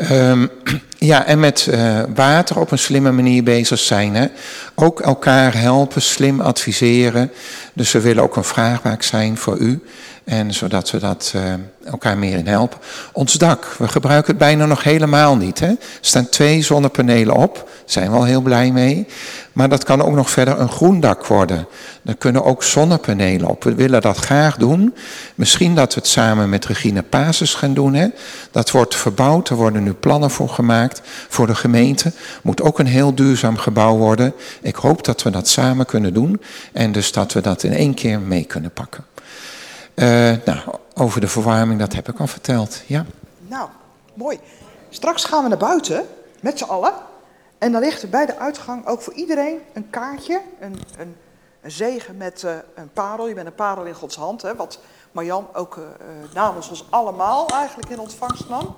Speaker 8: Um, ja, en met uh, water op een slimme manier bezig zijn. Hè? Ook elkaar helpen, slim adviseren. Dus we willen ook een vraagbaak zijn voor u. En zodat we dat uh, elkaar meer in helpen. Ons dak, we gebruiken het bijna nog helemaal niet. Hè? Er staan twee zonnepanelen op, daar zijn we al heel blij mee. Maar dat kan ook nog verder een groen dak worden. Er kunnen ook zonnepanelen op. We willen dat graag doen. Misschien dat we het samen met Regine Pases gaan doen. Hè? Dat wordt verbouwd, er worden nu plannen voor gemaakt voor de gemeente. Moet ook een heel duurzaam gebouw worden. Ik hoop dat we dat samen kunnen doen. En dus dat we dat in één keer mee kunnen pakken. Uh, nou, over de verwarming, dat heb ik al verteld. Ja.
Speaker 2: Nou, mooi. Straks gaan we naar buiten, met z'n allen. En dan ligt er bij de uitgang ook voor iedereen een kaartje, een, een zegen met uh, een parel. Je bent een parel in Gods hand, hè, wat Marjan ook uh, namens ons allemaal eigenlijk in ontvangst nam.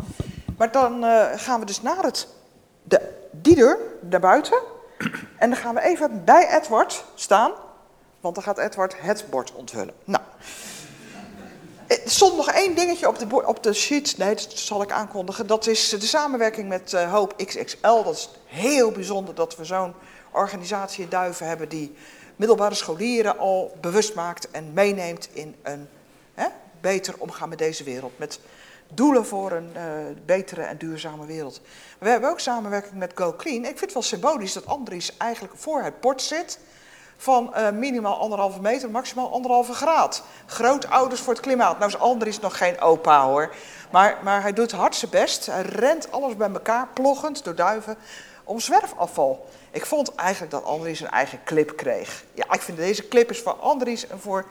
Speaker 2: Maar dan gaan we dus naar het, de, die deur, daarbuiten. En dan gaan we even bij Edward staan, want dan gaat Edward het bord onthullen. Nou, er stond nog één dingetje op de, op de sheet, nee, dat zal ik aankondigen. Dat is de samenwerking met uh, Hoop XXL. Dat is heel bijzonder dat we zo'n organisatie in Duiven hebben die middelbare scholieren al bewust maakt en meeneemt in een hè, beter omgaan met deze wereld. Met doelen voor een uh, betere en duurzame wereld. We hebben ook samenwerking met Go Clean. Ik vind het wel symbolisch dat Andries eigenlijk voor het bord zit van uh, minimaal anderhalve meter, maximaal anderhalve graad. Grootouders voor het klimaat. Nou is Andries nog geen opa hoor. Maar, maar hij doet hard zijn best. Hij rent alles bij elkaar, ploggend door duiven, om zwerfafval. Ik vond eigenlijk dat Andries een eigen clip kreeg. Ja, ik vind deze clip is voor Andries en voor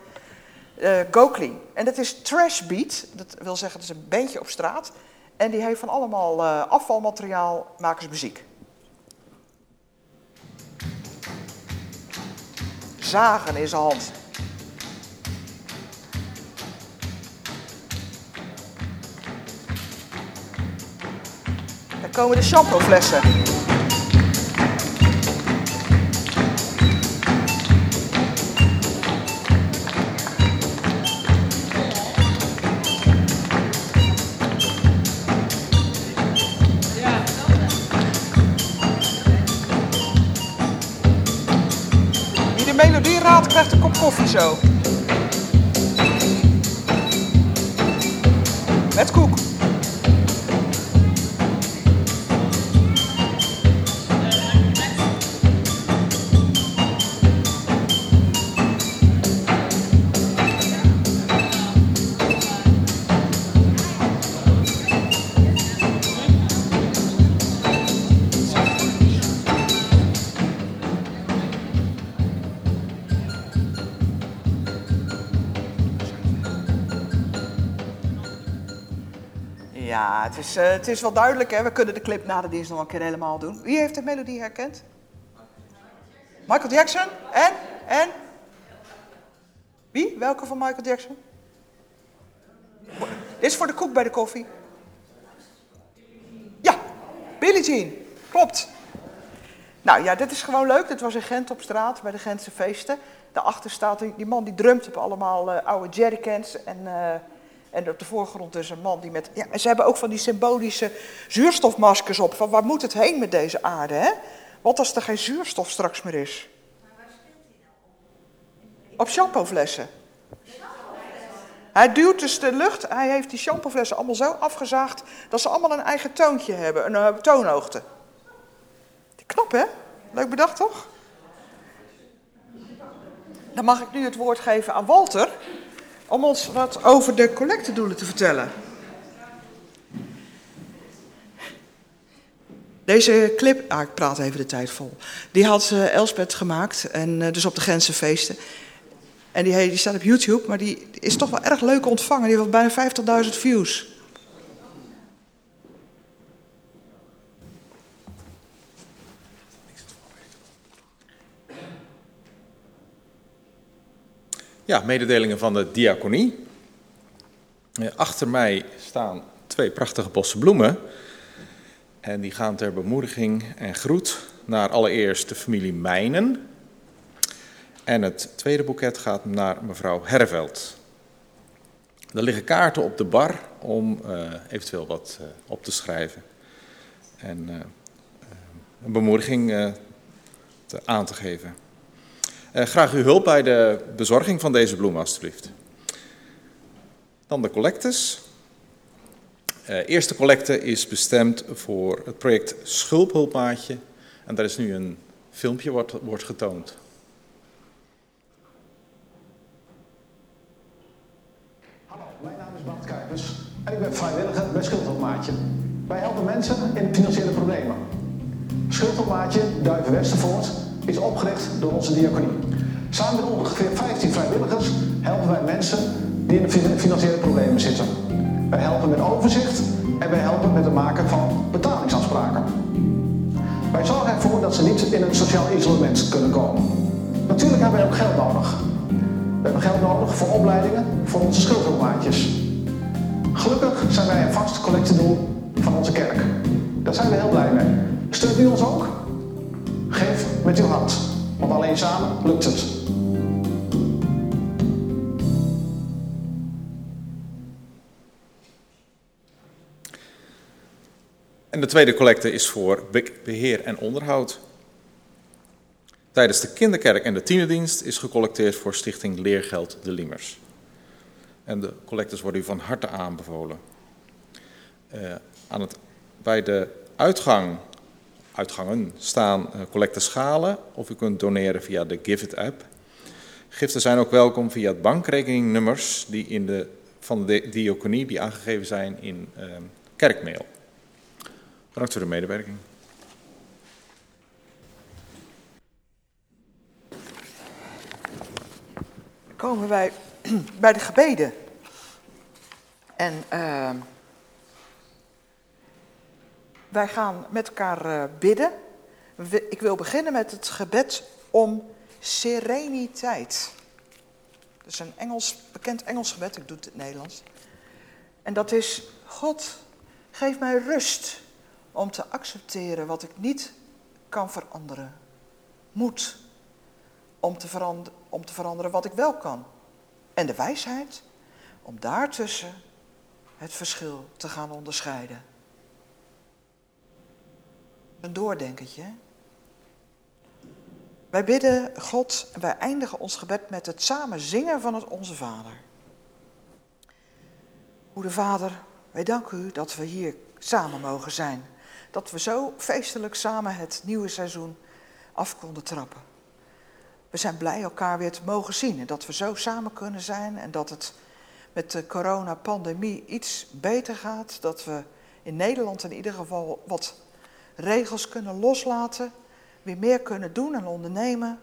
Speaker 2: uh, Go Clean. En dat is Trash Beat. Dat wil zeggen, het is een bandje op straat. En die heeft van allemaal uh, afvalmateriaal, maken ze muziek. Zagen in zijn hand. Daar komen de shampooflessen. Raadt, krijgt een kop koffie zo. Met koek. Het is, uh, het is wel duidelijk. Hè? We kunnen de clip na de dienst nog een keer helemaal doen. Wie heeft de melodie herkend? Michael Jackson? En? En? Wie? Welke van Michael Jackson? Dit is voor de koek bij de koffie. Ja, Billie Jean. Klopt. Nou ja, dit is gewoon leuk. Dit was in Gent op straat bij de Gentse feesten. Daarachter staat die man die drumt op allemaal uh, oude jerrycans en... Uh, en op de voorgrond dus een man die met... Ja, ze hebben ook van die symbolische zuurstofmaskers op. Van waar moet het heen met deze aarde, hè? Wat als er geen zuurstof straks meer is? Op? Shampooflessen. Hij duwt dus de lucht, hij heeft die shampooflessen allemaal zo afgezaagd... dat ze allemaal een eigen toontje hebben, een uh, toonhoogte. Knap, hè? Leuk bedacht, toch? Dan mag ik nu het woord geven aan Walter om ons wat over de collectedoelen te vertellen. Deze clip, ah, ik praat even de tijd vol, die had uh, Elspeth gemaakt, en, uh, dus op de Gentse feesten. En die, die staat op YouTube, maar die is toch wel erg leuk ontvangen. Die heeft bijna 50.000 views.
Speaker 1: Ja, mededelingen van de diaconie. Achter mij staan twee prachtige bossen bloemen. En die gaan ter bemoediging en groet naar allereerst de familie Mijnen. En het tweede boeket gaat naar mevrouw Herveld. Er liggen kaarten op de bar om uh, eventueel wat uh, op te schrijven. En een bemoediging aan te geven. Uh, graag uw hulp bij de bezorging van deze bloemen, alstublieft. Dan de collectes. Uh, eerste collecte is bestemd voor het project Schulphulpmaatje. En daar is nu een filmpje wordt, wordt getoond.
Speaker 9: Hallo, mijn naam is Bart Kuipers en ik ben vrijwilliger bij Schulphulpmaatje. Wij helpen mensen in financiële problemen. Schulphulpmaatje Duiven Westervoort is opgericht door onze diaconie. Samen met ongeveer 15 vrijwilligers helpen wij mensen die in financiële problemen zitten. Wij helpen met overzicht en wij helpen met het maken van betalingsafspraken. Wij zorgen ervoor dat ze niet in een sociaal isolement kunnen komen. Natuurlijk hebben wij ook geld nodig. We hebben geld nodig voor opleidingen voor onze schildhulpmaatjes. Gelukkig zijn wij een vast collectiedoel van onze kerk. Daar zijn we heel blij mee. Steunt u ons ook? Geef met uw hand, want alleen samen lukt het.
Speaker 1: En de tweede collecte is voor beheer en onderhoud. Tijdens de kinderkerk en de tienerdienst is gecollecteerd voor Stichting Leergeld de Limers. En de collectes worden u van harte aanbevolen. Uh, aan het, bij de uitgang, uitgangen staan uh, collecteschalen of u kunt doneren via de Give It app. Giften zijn ook welkom via bankrekeningnummers die in de, van de diaconie die aangegeven zijn in uh, kerkmail. Bedankt voor de medewerking.
Speaker 2: komen wij bij de gebeden. En uh, wij gaan met elkaar uh, bidden. Ik wil beginnen met het gebed om sereniteit. Dat is een Engels, bekend Engels gebed, ik doe het in het Nederlands. En dat is, God, geef mij rust om te accepteren wat ik niet kan veranderen. Moed om te, om te veranderen wat ik wel kan. En de wijsheid om daartussen het verschil te gaan onderscheiden. Een doordenkertje. Wij bidden God en wij eindigen ons gebed met het samen zingen van het Onze Vader. Goede Vader, wij danken u dat we hier samen mogen zijn. Dat we zo feestelijk samen het nieuwe seizoen af konden trappen. We zijn blij elkaar weer te mogen zien en dat we zo samen kunnen zijn en dat het met de coronapandemie iets beter gaat. Dat we in Nederland in ieder geval wat regels kunnen loslaten, weer meer kunnen doen en ondernemen,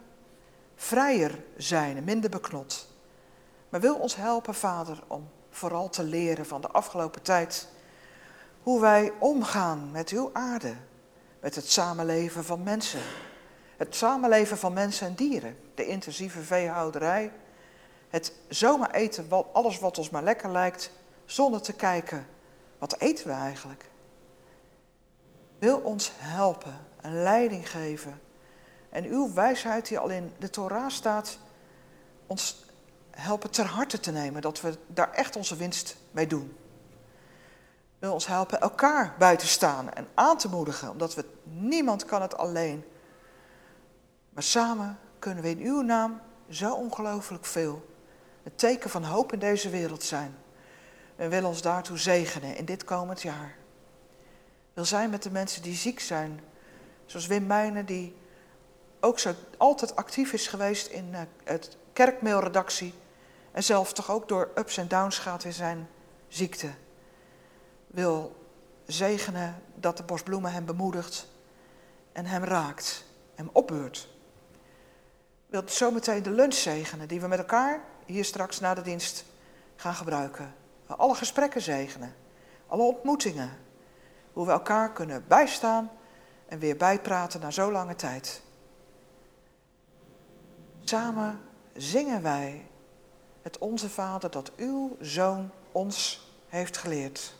Speaker 2: vrijer zijn en minder beknot. Maar wil ons helpen, Vader, om vooral te leren van de afgelopen tijd hoe wij omgaan met uw aarde, met het samenleven van mensen. Het samenleven van mensen en dieren, de intensieve veehouderij, het zomaar eten, alles wat ons maar lekker lijkt, zonder te kijken, wat eten we eigenlijk? Wil ons helpen, een leiding geven. En uw wijsheid die al in de Torah staat, ons helpen ter harte te nemen, dat we daar echt onze winst mee doen. Wil ons helpen elkaar bij staan en aan te moedigen, omdat we niemand kan het alleen. Maar samen kunnen we in uw naam zo ongelooflijk veel een teken van hoop in deze wereld zijn. En wil ons daartoe zegenen in dit komend jaar. Wil zijn met de mensen die ziek zijn, zoals Wim Meijnen, die ook zo altijd actief is geweest in uh, het kerkmailredactie en zelf toch ook door ups en downs gaat in zijn ziekte. Wil zegenen dat de bosbloemen hem bemoedigt en hem raakt, hem opbeurt wilt zometeen de lunch zegenen die we met elkaar hier straks na de dienst gaan gebruiken. Alle gesprekken zegenen, alle ontmoetingen. Hoe we elkaar kunnen bijstaan en weer bijpraten na zo lange tijd. Samen zingen wij het Onze Vader dat uw Zoon ons heeft geleerd.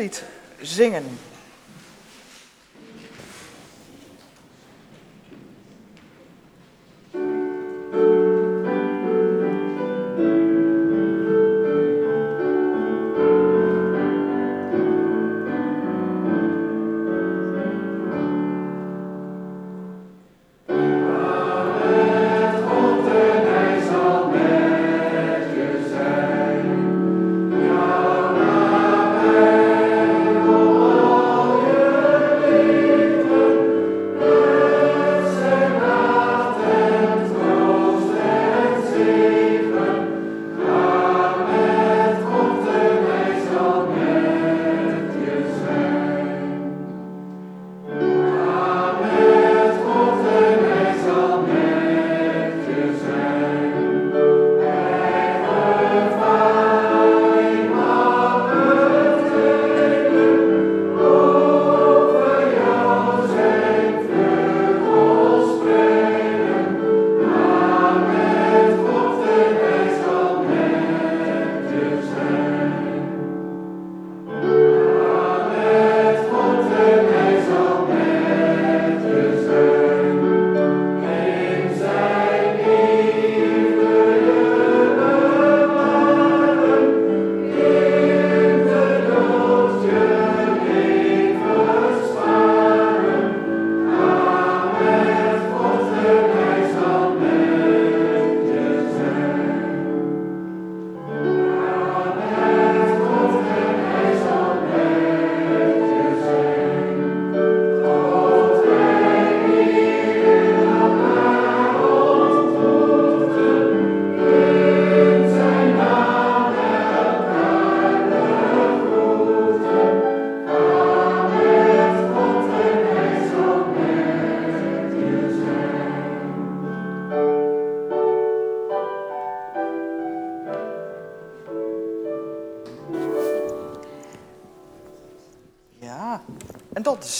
Speaker 2: Slotlied zingen.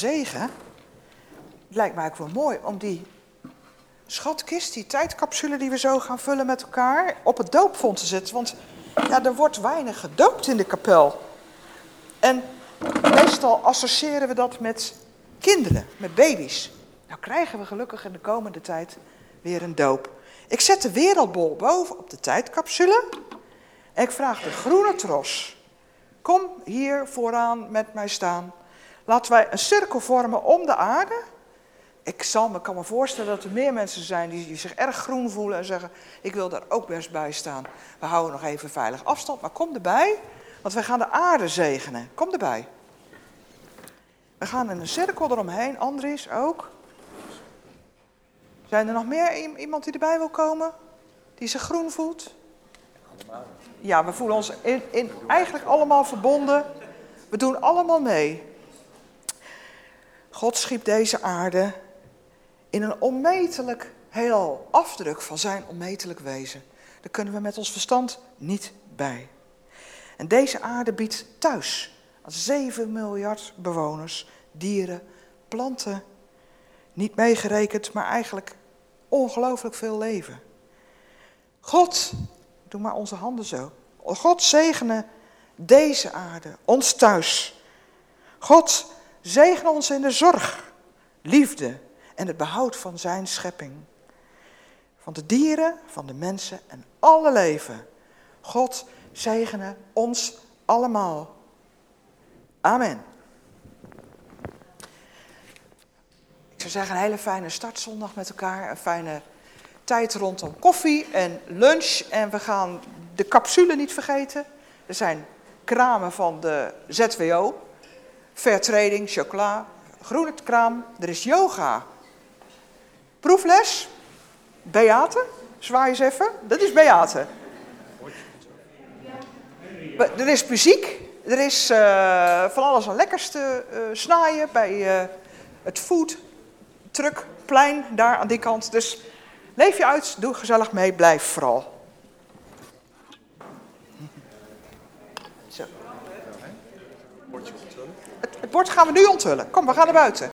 Speaker 2: Zegen. Het lijkt mij ook wel mooi om die schatkist, die tijdcapsule die we zo gaan vullen met elkaar, op het doopvond te zetten. Want ja, er wordt weinig gedoopt in de kapel. En meestal associëren we dat met kinderen, met baby's. Nou krijgen we gelukkig in de komende tijd weer een doop. Ik zet de wereldbol boven op de tijdcapsule. En ik vraag de groene tros. Kom hier vooraan met mij staan. Laten wij een cirkel vormen om de aarde. Ik zal me, kan me voorstellen dat er meer mensen zijn die, zich erg groen voelen en zeggen: Ik wil daar ook best bij staan. We houden nog even veilig afstand, maar kom erbij, want wij gaan de aarde zegenen. Kom erbij. We gaan in een cirkel eromheen, Andries ook. Zijn er nog meer iemand die erbij wil komen? Die zich groen voelt? Ja, we voelen ons in eigenlijk allemaal verbonden. We doen allemaal mee. God schiep deze aarde in een onmetelijk heelal, afdruk van zijn onmetelijk wezen. Daar kunnen we met ons verstand niet bij. En deze aarde biedt thuis aan 7 miljard bewoners, dieren, planten, niet meegerekend, maar eigenlijk ongelooflijk veel leven. God, doe maar onze handen zo. God zegene deze aarde, ons thuis. God zegene ons in de zorg, liefde en het behoud van zijn schepping. Van de dieren, van de mensen en alle leven. God zegene ons allemaal. Amen. Ik zou zeggen, een hele fijne startzondag met elkaar. Een fijne tijd rondom koffie en lunch. En we gaan de capsule niet vergeten. Er zijn kramen van de ZWO. Fairtrading, chocola, groene kraam. Er is yoga. Proefles. Beate. Zwaai eens even. Dat is Beate. Er is muziek. Er is uh, van alles aan lekkerste uh, snaaien bij uh, het food truckplein daar aan die kant. Dus leef je uit, doe gezellig mee, blijf vooral. Zo. Het, het bord gaan we nu onthullen. Kom, we gaan naar buiten.